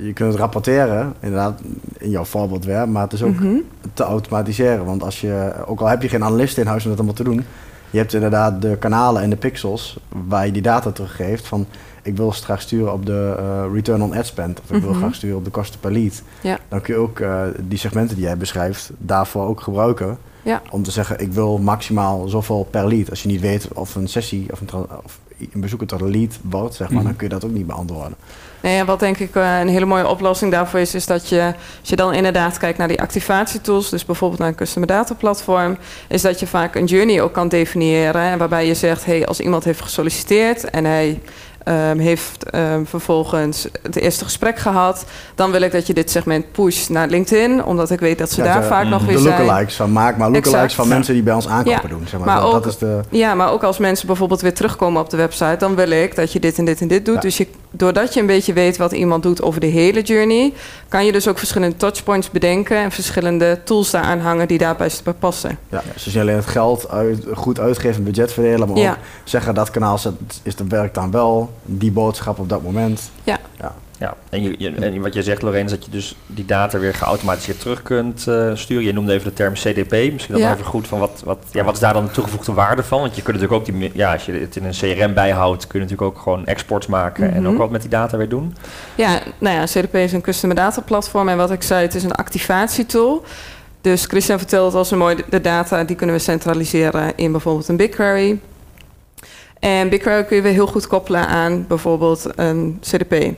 Speaker 3: je kunt het rapporteren, inderdaad, in jouw voorbeeld weer, maar het is ook
Speaker 4: Mhm.
Speaker 3: te automatiseren. Want als je, ook al heb je geen analist in huis om dat allemaal te doen, je hebt inderdaad de kanalen en de pixels waar je die data teruggeeft van ik wil straks sturen op de eh, return on ad spend of ik wil
Speaker 4: Mhm.
Speaker 3: graag sturen op de kosten per lead.
Speaker 4: Ja.
Speaker 3: Dan kun je ook eh, die segmenten die jij beschrijft daarvoor ook gebruiken.
Speaker 4: Ja.
Speaker 3: Om te zeggen ik wil maximaal zoveel per lead. Als je niet weet of een sessie of een, of een bezoeker tot een lead wordt, zeg maar,
Speaker 2: Mhm.
Speaker 3: dan kun je dat ook niet beantwoorden.
Speaker 4: Nee, wat denk ik eh, een hele mooie oplossing daarvoor is, is dat je, als je dan inderdaad kijkt naar die activatietools, dus bijvoorbeeld naar een customer data platform, is dat je vaak een journey ook kan definiëren. En waarbij je zegt, hey, als iemand heeft gesolliciteerd en hij ehm, heeft ehm, vervolgens het eerste gesprek gehad, dan wil ik dat je dit segment pusht naar LinkedIn, omdat ik weet dat ze
Speaker 3: Ja,
Speaker 4: daar
Speaker 3: de-
Speaker 4: vaak
Speaker 1: mm,
Speaker 4: nog
Speaker 3: De
Speaker 4: weer zijn.
Speaker 3: lookalikes van maak maar lookalikes
Speaker 4: Exact.
Speaker 3: van mensen die bij ons aankopen
Speaker 4: Ja,
Speaker 3: doen. Zeg maar.
Speaker 4: maar
Speaker 3: dat, dat
Speaker 4: ook-
Speaker 3: is de,
Speaker 4: Ja, maar ook als mensen bijvoorbeeld weer terugkomen op de website, dan wil ik dat je dit en dit en dit doet.
Speaker 3: Ja.
Speaker 4: Dus je, doordat je een beetje weet wat iemand doet over de hele journey, kan je dus ook verschillende touchpoints bedenken en verschillende tools daaraan hangen die daarbij passen.
Speaker 3: ja, dus niet alleen het geld uit, goed uitgeven, budget verdelen, maar
Speaker 4: Ja.
Speaker 3: ook zeggen dat kanaal is werkt dan wel, die boodschap op dat moment.
Speaker 1: Ja, en, je, je- en wat jij zegt, Lorraine, is dat je dus die data weer geautomatiseerd terug kunt eh, sturen. Je noemde even de term CDP. Misschien dan
Speaker 4: Ja.
Speaker 1: even goed van wat, wat, ja, wat is daar dan de toegevoegde waarde van? Want je kunt natuurlijk ook, die, ja, als je het in een CRM bijhoudt, kun je natuurlijk ook gewoon exports maken en
Speaker 4: Mhm.
Speaker 1: ook wat met die data weer doen.
Speaker 4: Ja, nou ja, CDP is een customer data platform en wat ik zei, het is een activatietool. Dus Christian vertelde het al zo mooi, de- de data die kunnen we centraliseren in bijvoorbeeld een BigQuery. En BigQuery kun je weer heel goed koppelen aan bijvoorbeeld een CDP.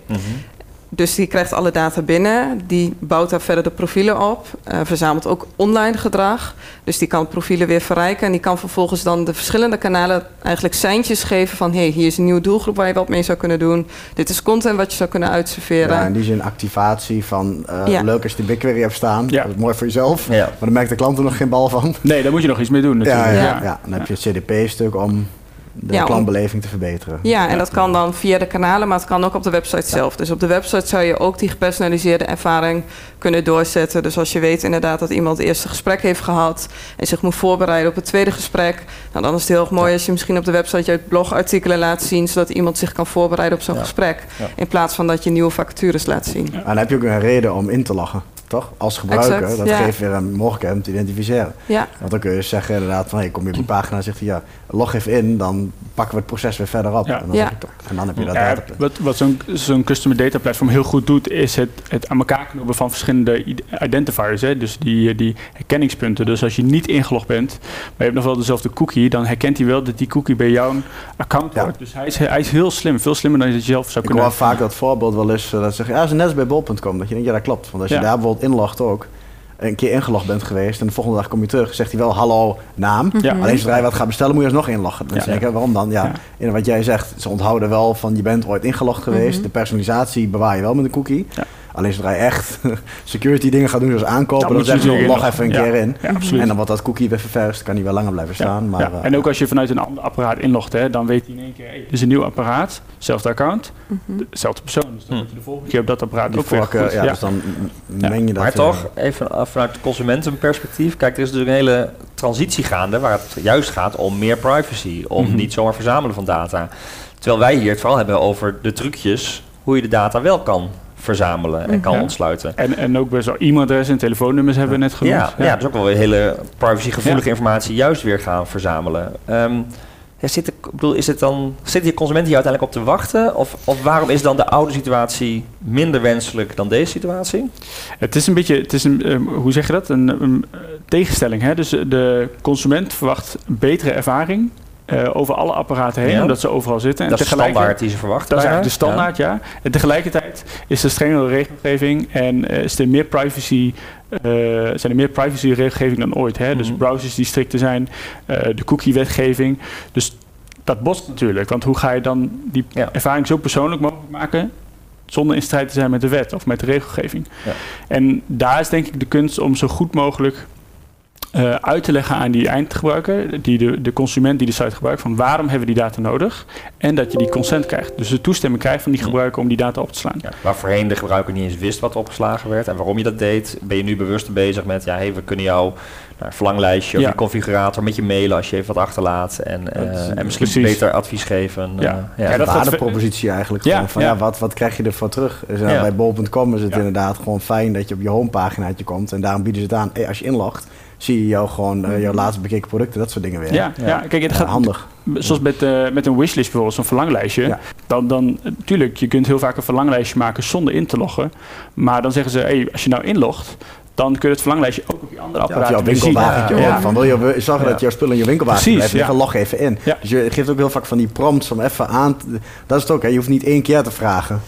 Speaker 4: Dus die krijgt alle data binnen, die bouwt daar verder de profielen op, eh, verzamelt ook online gedrag. Dus die kan profielen weer verrijken en die kan vervolgens dan de verschillende kanalen eigenlijk seintjes geven van hey, hier is een nieuwe doelgroep waar je wat mee zou kunnen doen. Dit is content wat je zou kunnen uitserveren.
Speaker 3: Ja, in die zin activatie van eh,
Speaker 4: Ja.
Speaker 3: leuk als je de BigQuery hebt staan.
Speaker 2: Ja.
Speaker 3: Dat is mooi voor jezelf.
Speaker 1: Ja.
Speaker 3: Maar dan merkt de klant er nog geen bal van.
Speaker 2: Nee, daar moet je nog iets mee doen
Speaker 3: Ja,
Speaker 2: natuurlijk.
Speaker 3: ja, ja.
Speaker 4: Ja.
Speaker 3: Dan heb je het CDP-stuk om de
Speaker 4: Ja,
Speaker 3: klantbeleving te verbeteren.
Speaker 4: Ja, en dat kan dan via de kanalen, maar het kan ook op de website zelf. Dus op de website zou je ook die gepersonaliseerde ervaring kunnen doorzetten. Dus als je weet inderdaad dat iemand het eerste gesprek heeft gehad en zich moet voorbereiden op het tweede gesprek, nou, dan is het heel erg mooi als je misschien op de website je blogartikelen laat zien, zodat iemand zich kan voorbereiden op zo'n gesprek. In plaats van dat je nieuwe vacatures laat zien.
Speaker 3: En dan heb je ook een reden om in te loggen, toch? Als gebruiker.
Speaker 4: Exact,
Speaker 3: dat
Speaker 4: ja.
Speaker 3: geeft weer een mogelijkheid om te identificeren.
Speaker 4: Ja,
Speaker 3: Want dan kun je zeggen inderdaad van, hey, kom je op die pagina en zegt hij, ja, log even in, dan pakken we het proces weer verder op.
Speaker 2: Ja.
Speaker 3: En, dan
Speaker 4: Ja.
Speaker 3: ik toch- en dan heb je dat
Speaker 2: Ja,
Speaker 3: datapunt.
Speaker 2: wat wat zo'n zo'n customer data platform heel goed doet, is het, het aan elkaar knopen van verschillende id- identifiers. Hè? Dus die, die herkenningspunten. Dus als je niet ingelogd bent, maar je hebt nog wel dezelfde cookie, dan herkent hij wel dat die cookie bij jouw account
Speaker 3: Ja.
Speaker 2: hoort. Dus hij is, hij is heel slim, veel slimmer dan je het zelf zou
Speaker 3: Ik
Speaker 2: kunnen.
Speaker 3: hoor vaak dat voorbeeld wel eens, eh, dat ze zeggen, ja, dat is net als bij bol.com. Dat je denkt, ja, dat klopt. Want als je daar bijvoorbeeld inlogt ook, een keer ingelogd bent geweest en de volgende dag kom je terug, zegt hij wel hallo naam.
Speaker 2: Ja.
Speaker 3: Alleen zodra je wat gaat bestellen, moet je alsnog inloggen. Dan
Speaker 2: Ja.
Speaker 3: denk ik, waarom dan? Ja. En wat jij zegt, ze onthouden wel van je bent ooit ingelogd geweest.
Speaker 4: Mhm.
Speaker 3: De personalisatie bewaar je wel met een cookie. Alleen zodra je echt security dingen gaat doen, zoals aankopen,
Speaker 2: Dan
Speaker 3: dan,
Speaker 2: moet je natuurlijk
Speaker 3: log even een keer in.
Speaker 2: Ja, absoluut.
Speaker 3: En dan wordt dat cookie weer ververst, kan die wel langer blijven
Speaker 2: Ja,
Speaker 3: staan. Maar,
Speaker 2: ja.
Speaker 3: eh,
Speaker 2: En ook als je vanuit een ander apparaat inlogt, hè, dan weet hij in één keer, hey, dit is een nieuw apparaat, hetzelfde account,
Speaker 4: Mhm.
Speaker 2: dezelfde persoon. Dus dan
Speaker 1: Hm.
Speaker 2: moet je de volgende keer op dat apparaat
Speaker 3: die
Speaker 2: ook weer
Speaker 3: voorkeur,
Speaker 2: goed.
Speaker 3: ja,
Speaker 2: Ja.
Speaker 3: dus dan meng je dat.
Speaker 1: Maar
Speaker 3: eh,
Speaker 1: toch, even af- vanuit consumentenperspectief. Kijk, er is natuurlijk een hele transitie gaande waar het juist gaat om meer privacy. Om
Speaker 2: Mhm.
Speaker 1: niet zomaar verzamelen van data. Terwijl wij hier het vooral hebben over de trucjes hoe je de data wel kan verzamelen en kan
Speaker 2: Ja.
Speaker 1: ontsluiten.
Speaker 2: En, en ook best wel e-mailadres en telefoonnummers hebben we net genoemd.
Speaker 1: Ja, ja. dus ook wel weer hele privacygevoelige informatie juist weer gaan verzamelen. Ehm, Ja, zit de, ik bedoel, is het dan, zitten die consumenten hier uiteindelijk op te wachten? Of, of waarom is dan de oude situatie minder wenselijk dan deze situatie?
Speaker 2: Het is een beetje, het is een, um, hoe zeg je dat? Een, een uh, tegenstelling. Hè? Dus de consument verwacht een betere ervaring uh, over alle apparaten heen,
Speaker 1: Ja.
Speaker 2: omdat ze overal zitten.
Speaker 1: Dat is de standaard die ze verwachten.
Speaker 2: Dat is eigenlijk de standaard, ja. En tegelijkertijd is er strengere regelgeving en eh, is er meer privacy, eh, zijn er meer privacy-regelgeving dan ooit. Hè? Dus
Speaker 1: Mhm.
Speaker 2: browsers die strikter zijn, eh, de cookie-wetgeving. Dus dat botst natuurlijk, want hoe ga je dan die
Speaker 1: Ja.
Speaker 2: ervaring zo persoonlijk mogelijk maken zonder in strijd te zijn met de wet of met de regelgeving?
Speaker 1: Ja.
Speaker 2: En daar is denk ik de kunst om zo goed mogelijk eh, uit te leggen aan die eindgebruiker, die de, de consument die de site gebruikt, van waarom hebben we die data nodig? En dat je die consent krijgt. Dus de toestemming krijgt van die gebruiker om die data op te slaan.
Speaker 1: Ja, waar voorheen de gebruiker niet eens wist wat opgeslagen werd en waarom je dat deed, ben je nu bewust bezig met, ja, hey, we kunnen jou naar een verlanglijstje of
Speaker 2: Ja.
Speaker 1: je configurator met je mailen als je even wat achterlaat en, eh, en misschien
Speaker 2: precies.
Speaker 1: beter advies geven.
Speaker 2: Ja.
Speaker 1: eh, ja.
Speaker 2: Ja, dat
Speaker 3: waardepropositie eigenlijk.
Speaker 2: Ja,
Speaker 3: van,
Speaker 2: ja.
Speaker 3: ja. wat, wat krijg je ervoor terug? Dus, nou,
Speaker 1: Ja.
Speaker 3: Bij bol.com is het
Speaker 2: Ja.
Speaker 3: inderdaad gewoon fijn dat je op je homepaginaatje komt. En daarom bieden ze het aan. Hey, als je inlogt, zie je jou gewoon eh, jouw laatst bekeken producten, dat soort dingen weer.
Speaker 2: Ja, ja.
Speaker 1: Ja.
Speaker 2: kijk, het
Speaker 3: Ja,
Speaker 2: gaat
Speaker 3: handig.
Speaker 2: zoals met, eh, met een wishlist bijvoorbeeld, zo'n verlanglijstje.
Speaker 3: Ja.
Speaker 2: Dan, dan, natuurlijk, je kunt heel vaak een verlanglijstje maken zonder in te loggen. Maar dan zeggen ze, hey, als je nou inlogt, dan kun je het verlanglijstje ook op je andere
Speaker 3: Ja,
Speaker 2: apparaten weer zien.
Speaker 3: winkelwagentje
Speaker 2: Ja.
Speaker 3: Van, wil je zorgen
Speaker 2: Ja.
Speaker 3: dat jouw spullen in je winkelwagentje
Speaker 2: Precies,
Speaker 3: blijven liggen,
Speaker 2: ja.
Speaker 3: log even in.
Speaker 2: Ja.
Speaker 3: Dus je geeft ook heel vaak van die prompts om even aan te... Dat is het ook, hè. je hoeft niet één keer te vragen.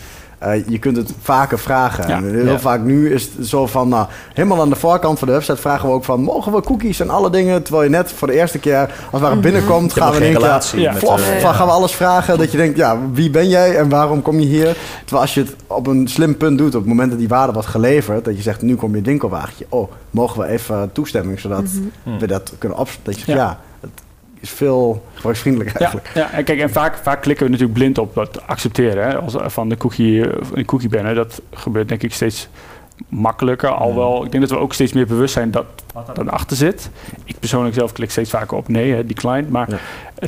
Speaker 3: Eh, je kunt het vaker vragen.
Speaker 2: Ja.
Speaker 3: En heel
Speaker 1: Ja.
Speaker 3: vaak nu is het zo van, nou, helemaal aan de voorkant van de website vragen we ook van, mogen we cookies en alle dingen? Terwijl je net voor de eerste keer, als het ware binnenkomt, gaan we in
Speaker 1: relatie
Speaker 2: Ja.
Speaker 3: Flof,
Speaker 1: eh,
Speaker 3: van gaan we alles vragen dat je denkt, ja, wie ben jij en waarom kom je hier? Terwijl als je het op een slim punt doet, op het moment dat die waarde wordt geleverd, dat je zegt, nu kom je winkelwagentje. Oh, mogen we even toestemming, zodat
Speaker 1: Hmm.
Speaker 3: we dat kunnen opzetten. Dat je zegt,
Speaker 2: Ja.
Speaker 3: Ja, is veel gebruiksvriendelijker
Speaker 2: Ja,
Speaker 3: eigenlijk.
Speaker 2: ja, en kijk, en vaak, vaak klikken we natuurlijk blind op dat accepteren hè, als, van de cookie, eh, cookie banner. Dat gebeurt denk ik steeds makkelijker. Alhoewel, ik denk dat we ook steeds meer bewust zijn dat wat er achter zit. Ik persoonlijk zelf klik steeds vaker op nee, hè, decline. Maar
Speaker 3: Ja.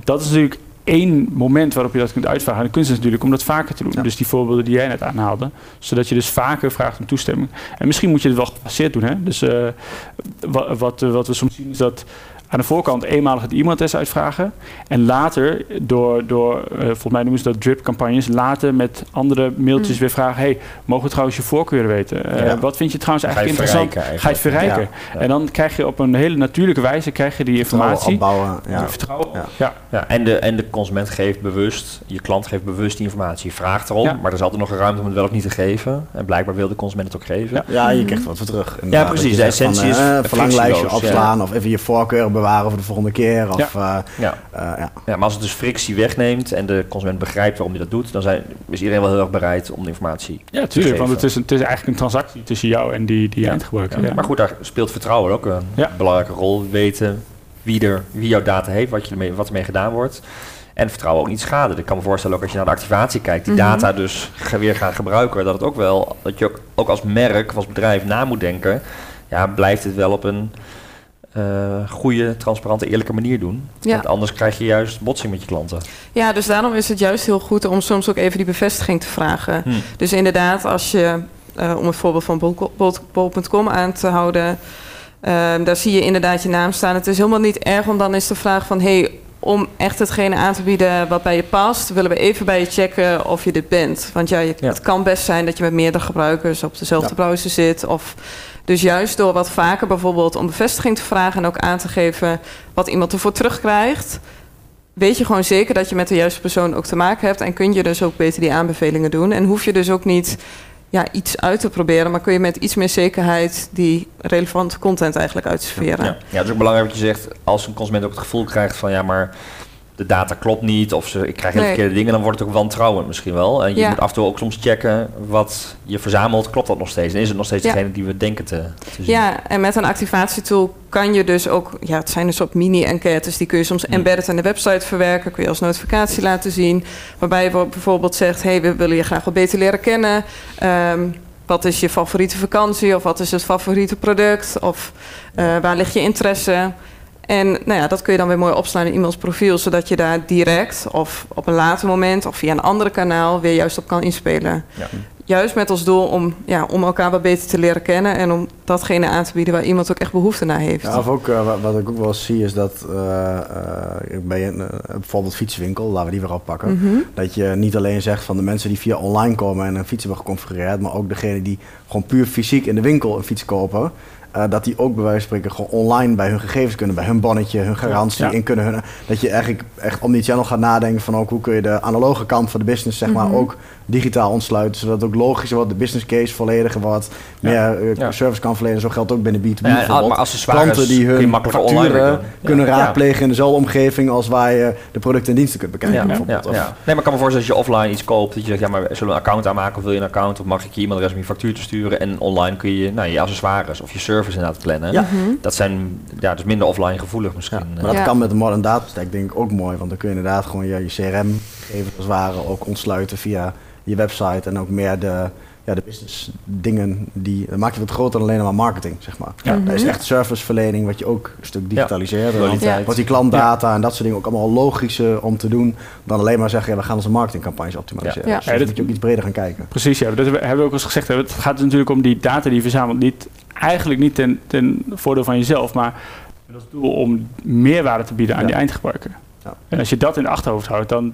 Speaker 2: dat is natuurlijk één moment waarop je dat kunt uitvragen. En de kunst is natuurlijk om dat vaker te doen.
Speaker 3: Ja.
Speaker 2: Dus die voorbeelden die jij net aanhaalde. Zodat je dus vaker vraagt om toestemming. En misschien moet je het wel gefaseerd doen. Hè? Dus eh, wat, wat, eh, wat we soms zien is dat aan de voorkant eenmalig het e-mailtest uitvragen. En later, door, door eh, volgens mij noemen ze dat drip-campagnes, later met andere mailtjes
Speaker 4: Mm.
Speaker 2: weer vragen: hey, mogen we trouwens je voorkeuren weten? Eh,
Speaker 1: Ja.
Speaker 2: Wat vind je trouwens
Speaker 1: Ga je
Speaker 2: eigenlijk interessant? Ga je het verrijken?
Speaker 1: Ja.
Speaker 2: En dan krijg je op een hele natuurlijke wijze krijg je die informatie.
Speaker 3: Opbouwen, ja.
Speaker 2: Ja. Vertrouwen.
Speaker 3: Ja.
Speaker 2: Ja.
Speaker 1: Ja, en, de, en de consument geeft bewust, je klant geeft bewust die informatie. Je vraagt erom,
Speaker 2: Ja.
Speaker 1: maar er is altijd nog een ruimte om het wel of niet te geven. En blijkbaar wil de consument het ook geven.
Speaker 2: Ja.
Speaker 3: Ja, je krijgt wat voor terug. Inderdaad,
Speaker 1: precies. De essentie is
Speaker 3: eh, verlanglijstje opslaan of even je voorkeur bewaren voor de volgende keer. Of, eh,
Speaker 1: Ja.
Speaker 3: eh, ja.
Speaker 1: Ja, maar als het dus frictie wegneemt en de consument begrijpt waarom hij dat doet, dan zijn, is iedereen wel heel erg bereid om de informatie
Speaker 2: Ja,
Speaker 1: te
Speaker 2: tuurlijk. Want het is, een, het is eigenlijk een transactie tussen jou en die, die
Speaker 1: Ja.
Speaker 2: eindgebruiker.
Speaker 1: Ja.
Speaker 2: Ja.
Speaker 1: Maar goed, daar speelt vertrouwen ook een
Speaker 2: Ja.
Speaker 1: belangrijke rol. Weten wie, er, wie jouw data heeft, wat, je ermee, wat ermee gedaan wordt. En vertrouwen ook niet schaden. Ik kan me voorstellen ook als je naar de activatie kijkt, die
Speaker 4: Mhm.
Speaker 1: data dus weer gaan gebruiken, dat het ook wel, dat je ook, ook als merk, of als bedrijf na moet denken. Ja, blijft het wel op een eh, goede, transparante, eerlijke manier doen.
Speaker 4: Ja.
Speaker 1: Want anders krijg je juist botsing met je klanten.
Speaker 4: Ja, dus daarom is het juist heel goed om soms ook even die bevestiging te vragen.
Speaker 1: Hm.
Speaker 4: Dus inderdaad, als je, eh, om het voorbeeld van bol- bol- bol.com aan te houden, ehm, daar zie je inderdaad je naam staan. Het is helemaal niet erg om dan eens te vragen van, hey, om echt hetgene aan te bieden wat bij je past, willen we even bij je checken of je dit bent. Want ja, het kan best zijn dat je met meerdere gebruikers op dezelfde
Speaker 3: Ja.
Speaker 4: browser zit. Of dus juist door wat vaker bijvoorbeeld om bevestiging te vragen en ook aan te geven wat iemand ervoor terugkrijgt, weet je gewoon zeker dat je met de juiste persoon ook te maken hebt. En kun je dus ook beter die aanbevelingen doen. En hoef je dus ook niet ja, iets uit te proberen, maar kun je met iets meer zekerheid die relevante content eigenlijk uitserveren.
Speaker 1: Ja. ja, het is ook belangrijk wat je zegt. Als een consument ook het gevoel krijgt van ja, maar de data klopt niet of ze, ik krijg hele
Speaker 4: Nee.
Speaker 1: verkeerde dingen, dan wordt het ook wantrouwend misschien wel. En je
Speaker 4: Ja.
Speaker 1: moet af en toe ook soms checken wat je verzamelt, klopt dat nog steeds? En is het nog steeds
Speaker 4: Ja.
Speaker 1: degene die we denken te, te zien?
Speaker 4: Ja, en met een activatietool kan je dus ook, ja, het zijn dus op mini-enquêtes, die kun je soms
Speaker 1: Hmm.
Speaker 4: embedded in de website verwerken, kun je als notificatie laten zien, waarbij je bijvoorbeeld zegt, hey, we willen je graag wat beter leren kennen. Ehm, wat is je favoriete vakantie of wat is het favoriete product of eh, waar ligt je interesse? En nou ja, dat kun je dan weer mooi opslaan in iemands profiel, zodat je daar direct of op een later moment of via een andere kanaal weer juist op kan inspelen.
Speaker 1: Ja.
Speaker 4: juist met als doel om, ja, om elkaar wat beter te leren kennen en om datgene aan te bieden waar iemand ook echt behoefte naar heeft.
Speaker 3: Ja, of ook, uh, wat, wat, ik ook wel eens zie, is dat uh, uh, bij een, bijvoorbeeld fietswinkel, laten we die weer oppakken, mm -hmm. dat je niet alleen zegt van de mensen die via online komen en een fiets hebben geconfigureerd, maar ook degene die gewoon puur fysiek in de winkel een fiets kopen. Uh, dat die ook bij wijze van spreken gewoon online bij hun gegevens kunnen, bij hun bonnetje, hun garantie
Speaker 2: Ja.
Speaker 3: in kunnen. Hun, dat je eigenlijk echt om die channel gaat nadenken van ook hoe kun je de analoge kant van de business zeg maar
Speaker 4: Mhm.
Speaker 3: ook digitaal ontsluiten, zodat het ook logischer wordt, de business case vollediger wordt,
Speaker 2: Ja.
Speaker 3: meer
Speaker 1: Ja.
Speaker 3: service kan verlenen. Zo geldt ook binnen B2B
Speaker 1: Ja,
Speaker 3: bijvoorbeeld.
Speaker 1: maar accessoires
Speaker 3: Klanten die hun
Speaker 1: makkelijker online
Speaker 3: facturen kunnen
Speaker 1: Ja.
Speaker 3: raadplegen in dezelfde omgeving als waar je de producten en diensten kunt bekijken
Speaker 1: Ja, ja,
Speaker 3: bijvoorbeeld.
Speaker 1: Nee, maar ik kan me voorstellen dat je offline iets koopt, dat je zegt, ja, maar zullen we een account aanmaken of wil je een account? Of mag ik je e-mailadres om je factuur te sturen? En online kun je nou, je accessoires of je service inderdaad plannen.
Speaker 3: Ja.
Speaker 4: Mhm.
Speaker 1: Dat zijn ja, dus minder offline gevoelig misschien.
Speaker 3: Ja,
Speaker 1: Eh,
Speaker 3: maar dat
Speaker 4: Ja.
Speaker 3: kan met de modern data stack denk ik ook mooi, want dan kun je inderdaad gewoon je, je CRM-gegevens als het ware ook ontsluiten via je website en ook meer de, ja, de business dingen die dan maak je wat groter dan alleen maar marketing, zeg maar.
Speaker 2: Ja.
Speaker 3: Dat is
Speaker 4: Mhm.
Speaker 3: echt serviceverlening wat je ook een stuk digitaliseert. Wordt die klantdata en dat soort dingen ook allemaal logischer om te doen dan alleen maar zeggen ja, we gaan onze marketingcampagnes optimaliseren.
Speaker 4: Ja.
Speaker 3: Dus
Speaker 2: dat-
Speaker 3: moet je ook iets breder gaan kijken.
Speaker 2: Precies, ja. Dat hebben we ook al eens gezegd. hè. Het gaat dus natuurlijk om die data die je verzamelt. Niet, eigenlijk niet ten, ten voordeel van jezelf, maar met als doel om meerwaarde te bieden aan
Speaker 3: Ja.
Speaker 2: die eindgebruiker.
Speaker 3: Ja.
Speaker 2: En als je dat in de achterhoofd houdt, dan,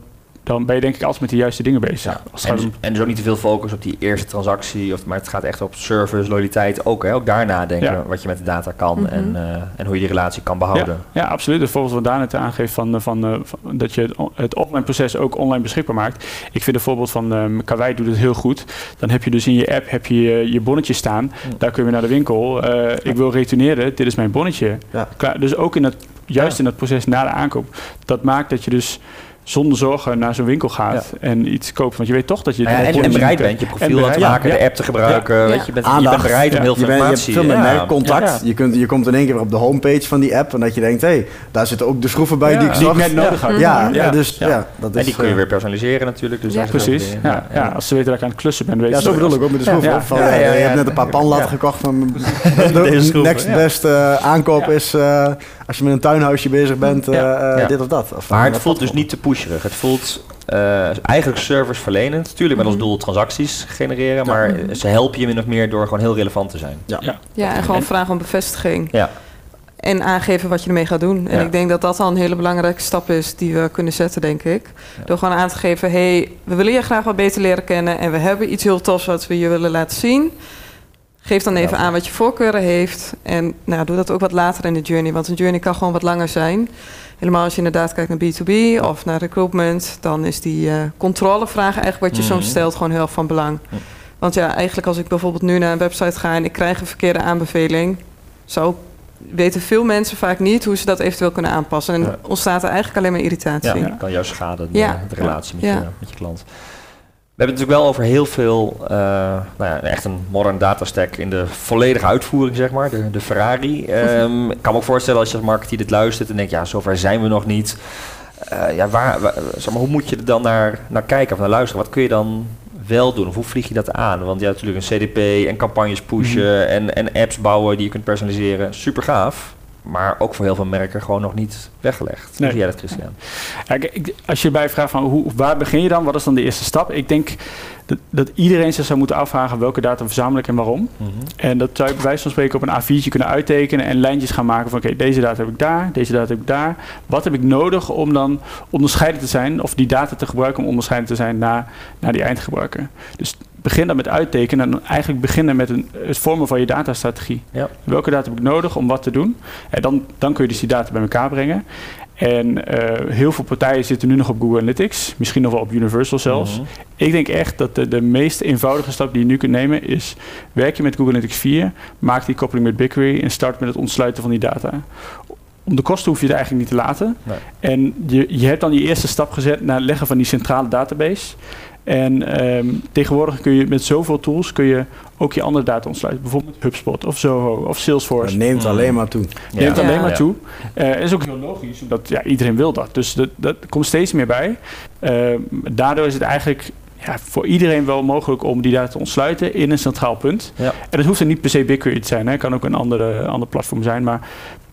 Speaker 2: dan ben je denk ik altijd met de juiste dingen bezig.
Speaker 1: Ja.
Speaker 2: Als het
Speaker 1: En, dus,
Speaker 2: om-
Speaker 1: en dus ook niet te veel focus op die eerste transactie, of, maar het gaat echt op service, loyaliteit ook. Hè? Ook daar nadenken
Speaker 2: Ja.
Speaker 1: wat je met de data kan
Speaker 4: Mhm.
Speaker 1: en, eh, en hoe je die relatie kan behouden.
Speaker 2: Ja, absoluut. Het voorbeeld wat Daan net aangeeft van, eh, van, eh, van dat je het, het offline proces ook online beschikbaar maakt. Ik vind het voorbeeld van uh, Kawai doet het heel goed. Dan heb je dus in je app heb je, je, je bonnetje staan. Daar kun je naar de winkel. Eh, Ik wil retourneren. Dit is mijn bonnetje.
Speaker 3: Ja.
Speaker 2: Klaar. Dus ook in het, juist
Speaker 1: Ja.
Speaker 2: in dat proces na de aankoop. Dat maakt dat je dus zonder zorgen naar zo'n winkel gaat en iets koopt. Want je weet toch dat je...
Speaker 1: Ja, en,
Speaker 2: je
Speaker 1: en bereid bent je profiel aan te maken,
Speaker 2: ja.
Speaker 1: de app te gebruiken.
Speaker 2: Ja.
Speaker 1: Weet je, je, bent, je
Speaker 3: Aandacht.
Speaker 1: bent bereid om heel
Speaker 3: Je,
Speaker 1: veel
Speaker 3: bent, je hebt
Speaker 1: informatie.
Speaker 3: veel meer
Speaker 1: ja.
Speaker 3: merkcontact.
Speaker 2: Ja.
Speaker 3: Je, kunt, je komt in één keer weer op de homepage van die app en dat je denkt, hé, hey, daar zitten ook de schroeven bij
Speaker 2: Ja,
Speaker 3: die ik
Speaker 2: die ik
Speaker 3: zocht.
Speaker 2: net nodig had.
Speaker 3: Ja, ja, dus
Speaker 2: Ja.
Speaker 3: ja, dat is...
Speaker 1: En die kun je
Speaker 3: eh,
Speaker 1: weer personaliseren natuurlijk. Dus
Speaker 2: Precies. Ja, ja, als ze weten dat ik aan het klussen ben,
Speaker 3: Ja,
Speaker 2: ze
Speaker 3: zo
Speaker 2: dat
Speaker 3: bedoel ik ook met de schroeven.
Speaker 2: Ja.
Speaker 3: Van,
Speaker 1: Ja,
Speaker 3: eh, je hebt net een paar panlatten gekocht van de next best eh, aankoop is eh, als je met een tuinhuisje bezig bent, eh,
Speaker 2: Ja.
Speaker 3: eh,
Speaker 1: Ja.
Speaker 3: dit of dat. Of,
Speaker 1: Maar het voelt dus niet te pusherig. Het voelt eh, eigenlijk serviceverlenend. Tuurlijk met als
Speaker 4: Mhm.
Speaker 1: doel transacties genereren. Maar ze helpen je min of meer door gewoon heel relevant te zijn.
Speaker 4: Ja, en gewoon vragen om bevestiging.
Speaker 1: Ja.
Speaker 4: En aangeven wat je ermee gaat doen. En
Speaker 1: Ja.
Speaker 4: ik denk dat dat al een hele belangrijke stap is die we kunnen zetten, denk ik.
Speaker 1: Ja.
Speaker 4: Door gewoon aan te geven, hey, we willen je graag wat beter leren kennen en we hebben iets heel tofs wat we je willen laten zien. Geef dan even aan wat je voorkeuren heeft. En nou, doe dat ook wat later in de journey, want een journey kan gewoon wat langer zijn. Helemaal als je inderdaad kijkt naar B2B of naar recruitment, dan is die eh, controlevraag eigenlijk wat je
Speaker 1: Mhm.
Speaker 4: soms stelt gewoon heel erg van belang. Want ja, eigenlijk als ik bijvoorbeeld nu naar een website ga en ik krijg een verkeerde aanbeveling, zo weten veel mensen vaak niet hoe ze dat eventueel kunnen aanpassen. En
Speaker 1: Ja.
Speaker 4: ontstaat er eigenlijk alleen maar irritatie.
Speaker 1: Ja, kan juist schaden de,
Speaker 4: Ja.
Speaker 1: de relatie met, je, met je klant. We hebben het natuurlijk wel over heel veel, eh, nou ja, echt een modern data stack in de volledige uitvoering, zeg maar, de, de Ferrari. Ehm, ik kan me ook voorstellen als je als marketeer dit luistert en denkt, ja, zover zijn we nog niet. Eh, ja, waar, waar- zeg maar, hoe moet je er dan naar, naar kijken of naar luisteren? Wat kun je dan wel doen? Of hoe vlieg je dat aan? Want ja, natuurlijk een CDP en campagnes pushen en, en apps bouwen die je kunt personaliseren. Super gaaf. Maar ook voor heel veel merken gewoon nog niet weggelegd.
Speaker 2: Nee.
Speaker 1: jij dat, Christian?
Speaker 2: Als je bij vraagt van hoe, waar begin je dan, wat is dan de eerste stap? Ik denk dat, dat iedereen zich zou moeten afvragen welke data verzamel ik en waarom. En dat zou je bij wijze van spreken op een A4'tje kunnen uittekenen en lijntjes gaan maken van oké, deze data heb ik daar, deze data heb ik daar. Wat heb ik nodig om dan onderscheidend te zijn of die data te gebruiken om onderscheidend te zijn naar, naar die eindgebruiker. Dus begin dan met uittekenen en eigenlijk beginnen met een, het vormen van je datastrategie.
Speaker 1: Ja.
Speaker 2: Welke data heb ik nodig om wat te doen? En dan, dan kun je dus die data bij elkaar brengen. En eh, heel veel partijen zitten nu nog op Google Analytics, misschien nog wel op Universal zelfs.
Speaker 1: Mhm.
Speaker 2: Ik denk echt dat de, de meest eenvoudige stap die je nu kunt nemen is... werk je met Google Analytics 4, maak die koppeling met BigQuery... en start met het ontsluiten van die data. Om de kosten hoef je het eigenlijk niet te laten.
Speaker 1: Nee.
Speaker 2: En je, je hebt dan die eerste stap gezet naar het leggen van die centrale database... En ehm, tegenwoordig kun je met zoveel tools kun je ook je andere data ontsluiten. Bijvoorbeeld HubSpot of Zoho of Salesforce.
Speaker 3: Dat neemt
Speaker 1: Mm.
Speaker 3: alleen maar toe.
Speaker 2: Neemt
Speaker 1: Ja.
Speaker 2: alleen
Speaker 4: Ja.
Speaker 2: maar toe. Eh is ook heel logisch, omdat ja, iedereen wil dat. Dus dat, dat komt steeds meer bij. Eh, daardoor is het eigenlijk ja, voor iedereen wel mogelijk om die data te ontsluiten in een centraal punt.
Speaker 1: Ja.
Speaker 2: En dat hoeft er niet per se BigQuery te zijn. Hè. Het kan ook een andere, ander platform zijn, maar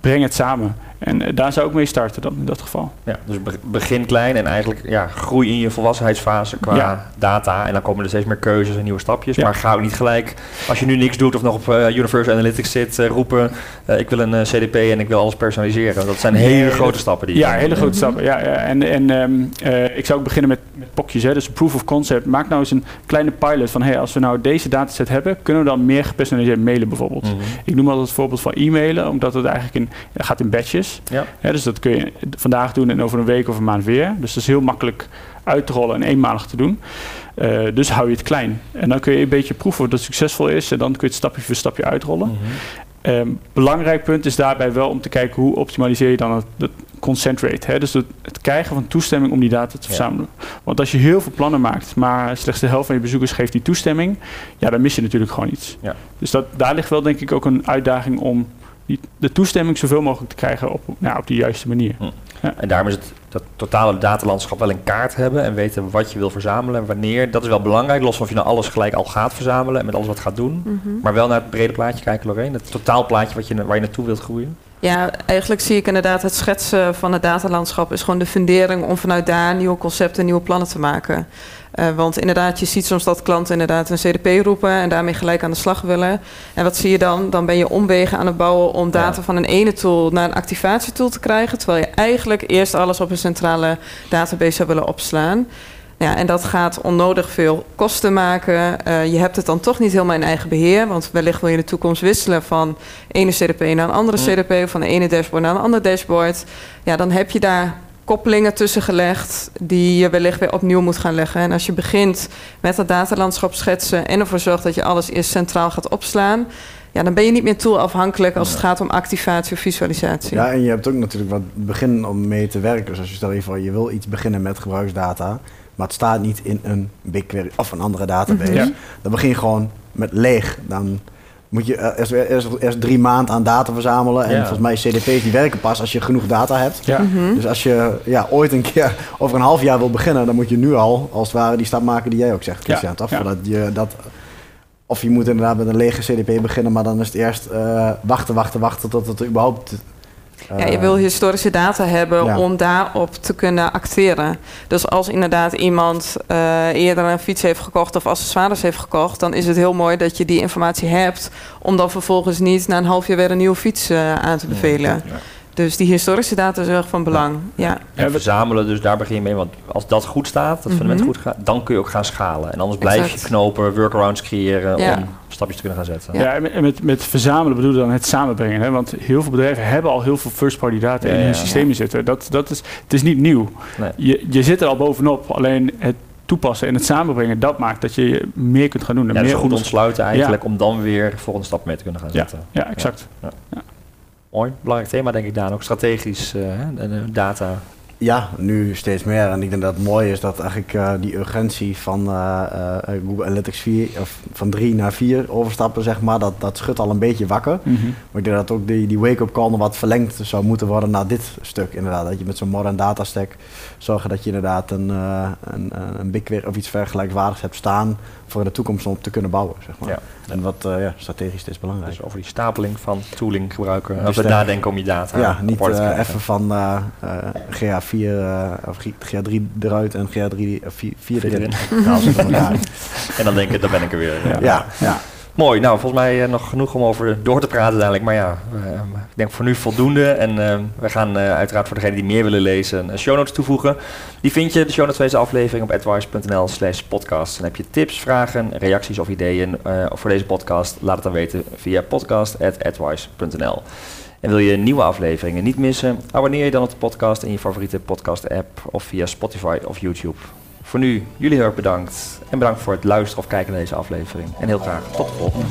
Speaker 2: breng het samen. En eh, daar zou ik mee starten dan in dat geval.
Speaker 1: Ja, dus be- begin klein en eigenlijk ja, groei in je volwassenheidsfase qua
Speaker 2: Ja.
Speaker 1: data. En dan komen er steeds meer keuzes en nieuwe stapjes.
Speaker 2: Ja.
Speaker 1: Maar ga ook niet gelijk, als je nu niks doet of nog op eh, Universal Analytics zit, eh, roepen... ik wil een CDP en ik wil alles personaliseren. Dat zijn hele
Speaker 2: Nee,
Speaker 1: grote stappen die
Speaker 2: Ja, hele grote stappen. Ja, ja. En, en ehm, eh, ik zou ook beginnen met, met pokjes, hè, dus proof of concept. Maak nou eens een kleine pilot van, hey, als we nou deze dataset hebben, kunnen we dan meer gepersonaliseerd mailen bijvoorbeeld.
Speaker 1: Mhm.
Speaker 2: Ik noem altijd het voorbeeld van e-mailen, omdat het eigenlijk in, gaat in batches.
Speaker 1: Ja.
Speaker 2: Hè, dus dat kun je vandaag doen en over een week of een maand weer. Dus dat is heel makkelijk uit te rollen en eenmalig te doen. Eh, dus hou je het klein. En dan kun je een beetje proeven of dat succesvol is. En dan kun je het stapje voor stapje uitrollen.
Speaker 1: Mhm.
Speaker 2: Ehm, belangrijk punt is daarbij wel om te kijken hoe optimaliseer je dan het, het consent rate. Hè? Dus het, het krijgen van toestemming om die data te
Speaker 1: Ja.
Speaker 2: verzamelen. Want als je heel veel plannen maakt, maar slechts de helft van je bezoekers geeft die toestemming, ja, dan mis je natuurlijk gewoon iets.
Speaker 1: Ja.
Speaker 2: Dus dat, daar ligt wel denk ik ook een uitdaging om die, de toestemming zoveel mogelijk te krijgen op, nou, op de juiste manier.
Speaker 1: En daarom is het dat totale datalandschap wel in kaart hebben en weten wat je wil verzamelen en wanneer. Dat is wel belangrijk, los van of je nou alles gelijk al gaat verzamelen en met alles wat gaat doen.
Speaker 4: Mhm.
Speaker 1: Maar wel naar het brede plaatje kijken, Lorraine. Het totaalplaatje wat je, waar je naartoe wilt groeien.
Speaker 4: Ja, eigenlijk zie ik inderdaad het schetsen van het datalandschap is gewoon de fundering om vanuit daar nieuwe concepten, nieuwe plannen te maken. Eh, want inderdaad, je ziet soms dat klanten inderdaad een CDP roepen en daarmee gelijk aan de slag willen. En wat zie je dan? Dan ben je omwegen aan het bouwen om data
Speaker 1: Ja.
Speaker 4: van een ene tool naar een activatietool te krijgen. Terwijl je eigenlijk eerst alles op een centrale database zou willen opslaan. Ja, en dat gaat onnodig veel kosten maken. Eh, je hebt het dan toch niet helemaal in eigen beheer. Want wellicht wil je in de toekomst wisselen van ene CDP naar een andere
Speaker 1: Mm.
Speaker 4: CDP, van de ene dashboard naar een ander dashboard. Ja, dan heb je daar koppelingen tussen gelegd die je wellicht weer opnieuw moet gaan leggen. En als je begint met dat datalandschap schetsen en ervoor zorgt dat je alles eerst centraal gaat opslaan, ja, dan ben je niet meer toolafhankelijk als het gaat om activatie of visualisatie.
Speaker 3: Ja, en je hebt ook natuurlijk wat begin om mee te werken. Dus als je stel je voor, je wil iets beginnen met gebruiksdata, maar het staat niet in een BigQuery of een andere database.
Speaker 2: Ja.
Speaker 3: Dan begin je gewoon met leeg. Dan moet je eh, eerst, eerst, eerst drie maanden aan data verzamelen. En
Speaker 1: Ja.
Speaker 3: volgens mij CDP's die werken pas als je genoeg data hebt.
Speaker 2: Ja.
Speaker 4: Mhm.
Speaker 3: Dus als je ja, ooit een keer over een half jaar wil beginnen, dan moet je nu al, als het ware, die stap maken die jij ook zegt, Christian. toch?
Speaker 2: ja.
Speaker 3: Voordat je dat, of je moet inderdaad met een lege CDP beginnen, maar dan is het eerst eh, wachten, wachten, wachten tot het überhaupt... eh,
Speaker 4: Ja, je wil historische data hebben
Speaker 3: Ja.
Speaker 4: om daarop te kunnen acteren. Dus als inderdaad iemand eh, eerder een fiets heeft gekocht of accessoires heeft gekocht, dan is het heel mooi dat je die informatie hebt, om dan vervolgens niet na een half jaar weer een nieuwe fiets eh, aan te bevelen.
Speaker 1: Ja.
Speaker 4: Dus die historische data is erg van belang. Ja.
Speaker 1: En verzamelen, dus daar begin je mee. Want als dat goed staat, dat fundament
Speaker 4: Mhm.
Speaker 1: goed gaat, dan kun je ook gaan schalen. En anders blijf
Speaker 4: Exact.
Speaker 1: je knopen, workarounds creëren
Speaker 4: Ja.
Speaker 1: om stapjes te kunnen gaan zetten.
Speaker 4: Ja.
Speaker 2: Ja, en met- met, verzamelen bedoel je dan het samenbrengen. Hè? Want heel veel bedrijven hebben al heel veel first-party data
Speaker 1: Ja,
Speaker 2: in hun systemen zitten. Dat, dat is, het is niet nieuw.
Speaker 1: Nee.
Speaker 2: Je, je zit er al bovenop. Alleen het toepassen en het samenbrengen, dat maakt dat je meer kunt gaan doen. En
Speaker 1: Ja, dus
Speaker 2: meer
Speaker 1: goed
Speaker 2: onders-
Speaker 1: ontsluiten eigenlijk om dan weer de volgende stap mee te kunnen gaan zetten.
Speaker 2: ja, exact.
Speaker 1: Mooi, belangrijk thema denk ik Daan. Ook strategisch de data.
Speaker 3: Ja, nu steeds meer. En ik denk dat het mooi is dat eigenlijk eh, die urgentie van eh, eh, Google Analytics 4, of van 3 naar 4 overstappen, zeg maar, dat, dat schudt al een beetje wakker.
Speaker 2: Mhm.
Speaker 3: Maar ik denk dat ook die, die wake-up call nog wat verlengd zou moeten worden naar dit stuk inderdaad. Dat je met zo'n modern datastack zorgen dat je inderdaad een, eh een, een BigQuery of iets vergelijkbaardigs hebt staan voor de toekomst om op te kunnen bouwen, zeg maar.
Speaker 1: Ja.
Speaker 3: En wat eh, ja, strategisch is belangrijk.
Speaker 1: Dus over die stapeling van tooling gebruiken.
Speaker 3: Dus
Speaker 1: Als we
Speaker 3: de-
Speaker 1: nadenken om je data
Speaker 3: ja, niet eh,
Speaker 1: krijgen.
Speaker 3: even van eh, eh, GA4 eh, of GA3 eruit en GA3 of 4, 4
Speaker 1: Vier
Speaker 3: erin. elkaar.
Speaker 1: En dan denk ik, dan ben ik er weer.
Speaker 2: Ja.
Speaker 3: ja, ja.
Speaker 1: Mooi, nou volgens mij eh, nog genoeg om over door te praten dadelijk. Maar ja, eh, ik denk voor nu voldoende. En eh, we gaan uiteraard voor degenen die meer willen lezen een show notes toevoegen. Die vind je, de show notes van deze aflevering, op advice.nl slash podcast. Dan heb je tips, vragen, reacties of ideeën voor deze podcast. Laat het dan weten via podcast.advice.nl. En wil je nieuwe afleveringen niet missen? Abonneer je dan op de podcast in je favoriete podcast app of via Spotify of YouTube. Voor nu, jullie heel erg bedankt. En bedankt voor het luisteren of kijken naar deze aflevering. En heel graag tot de volgende.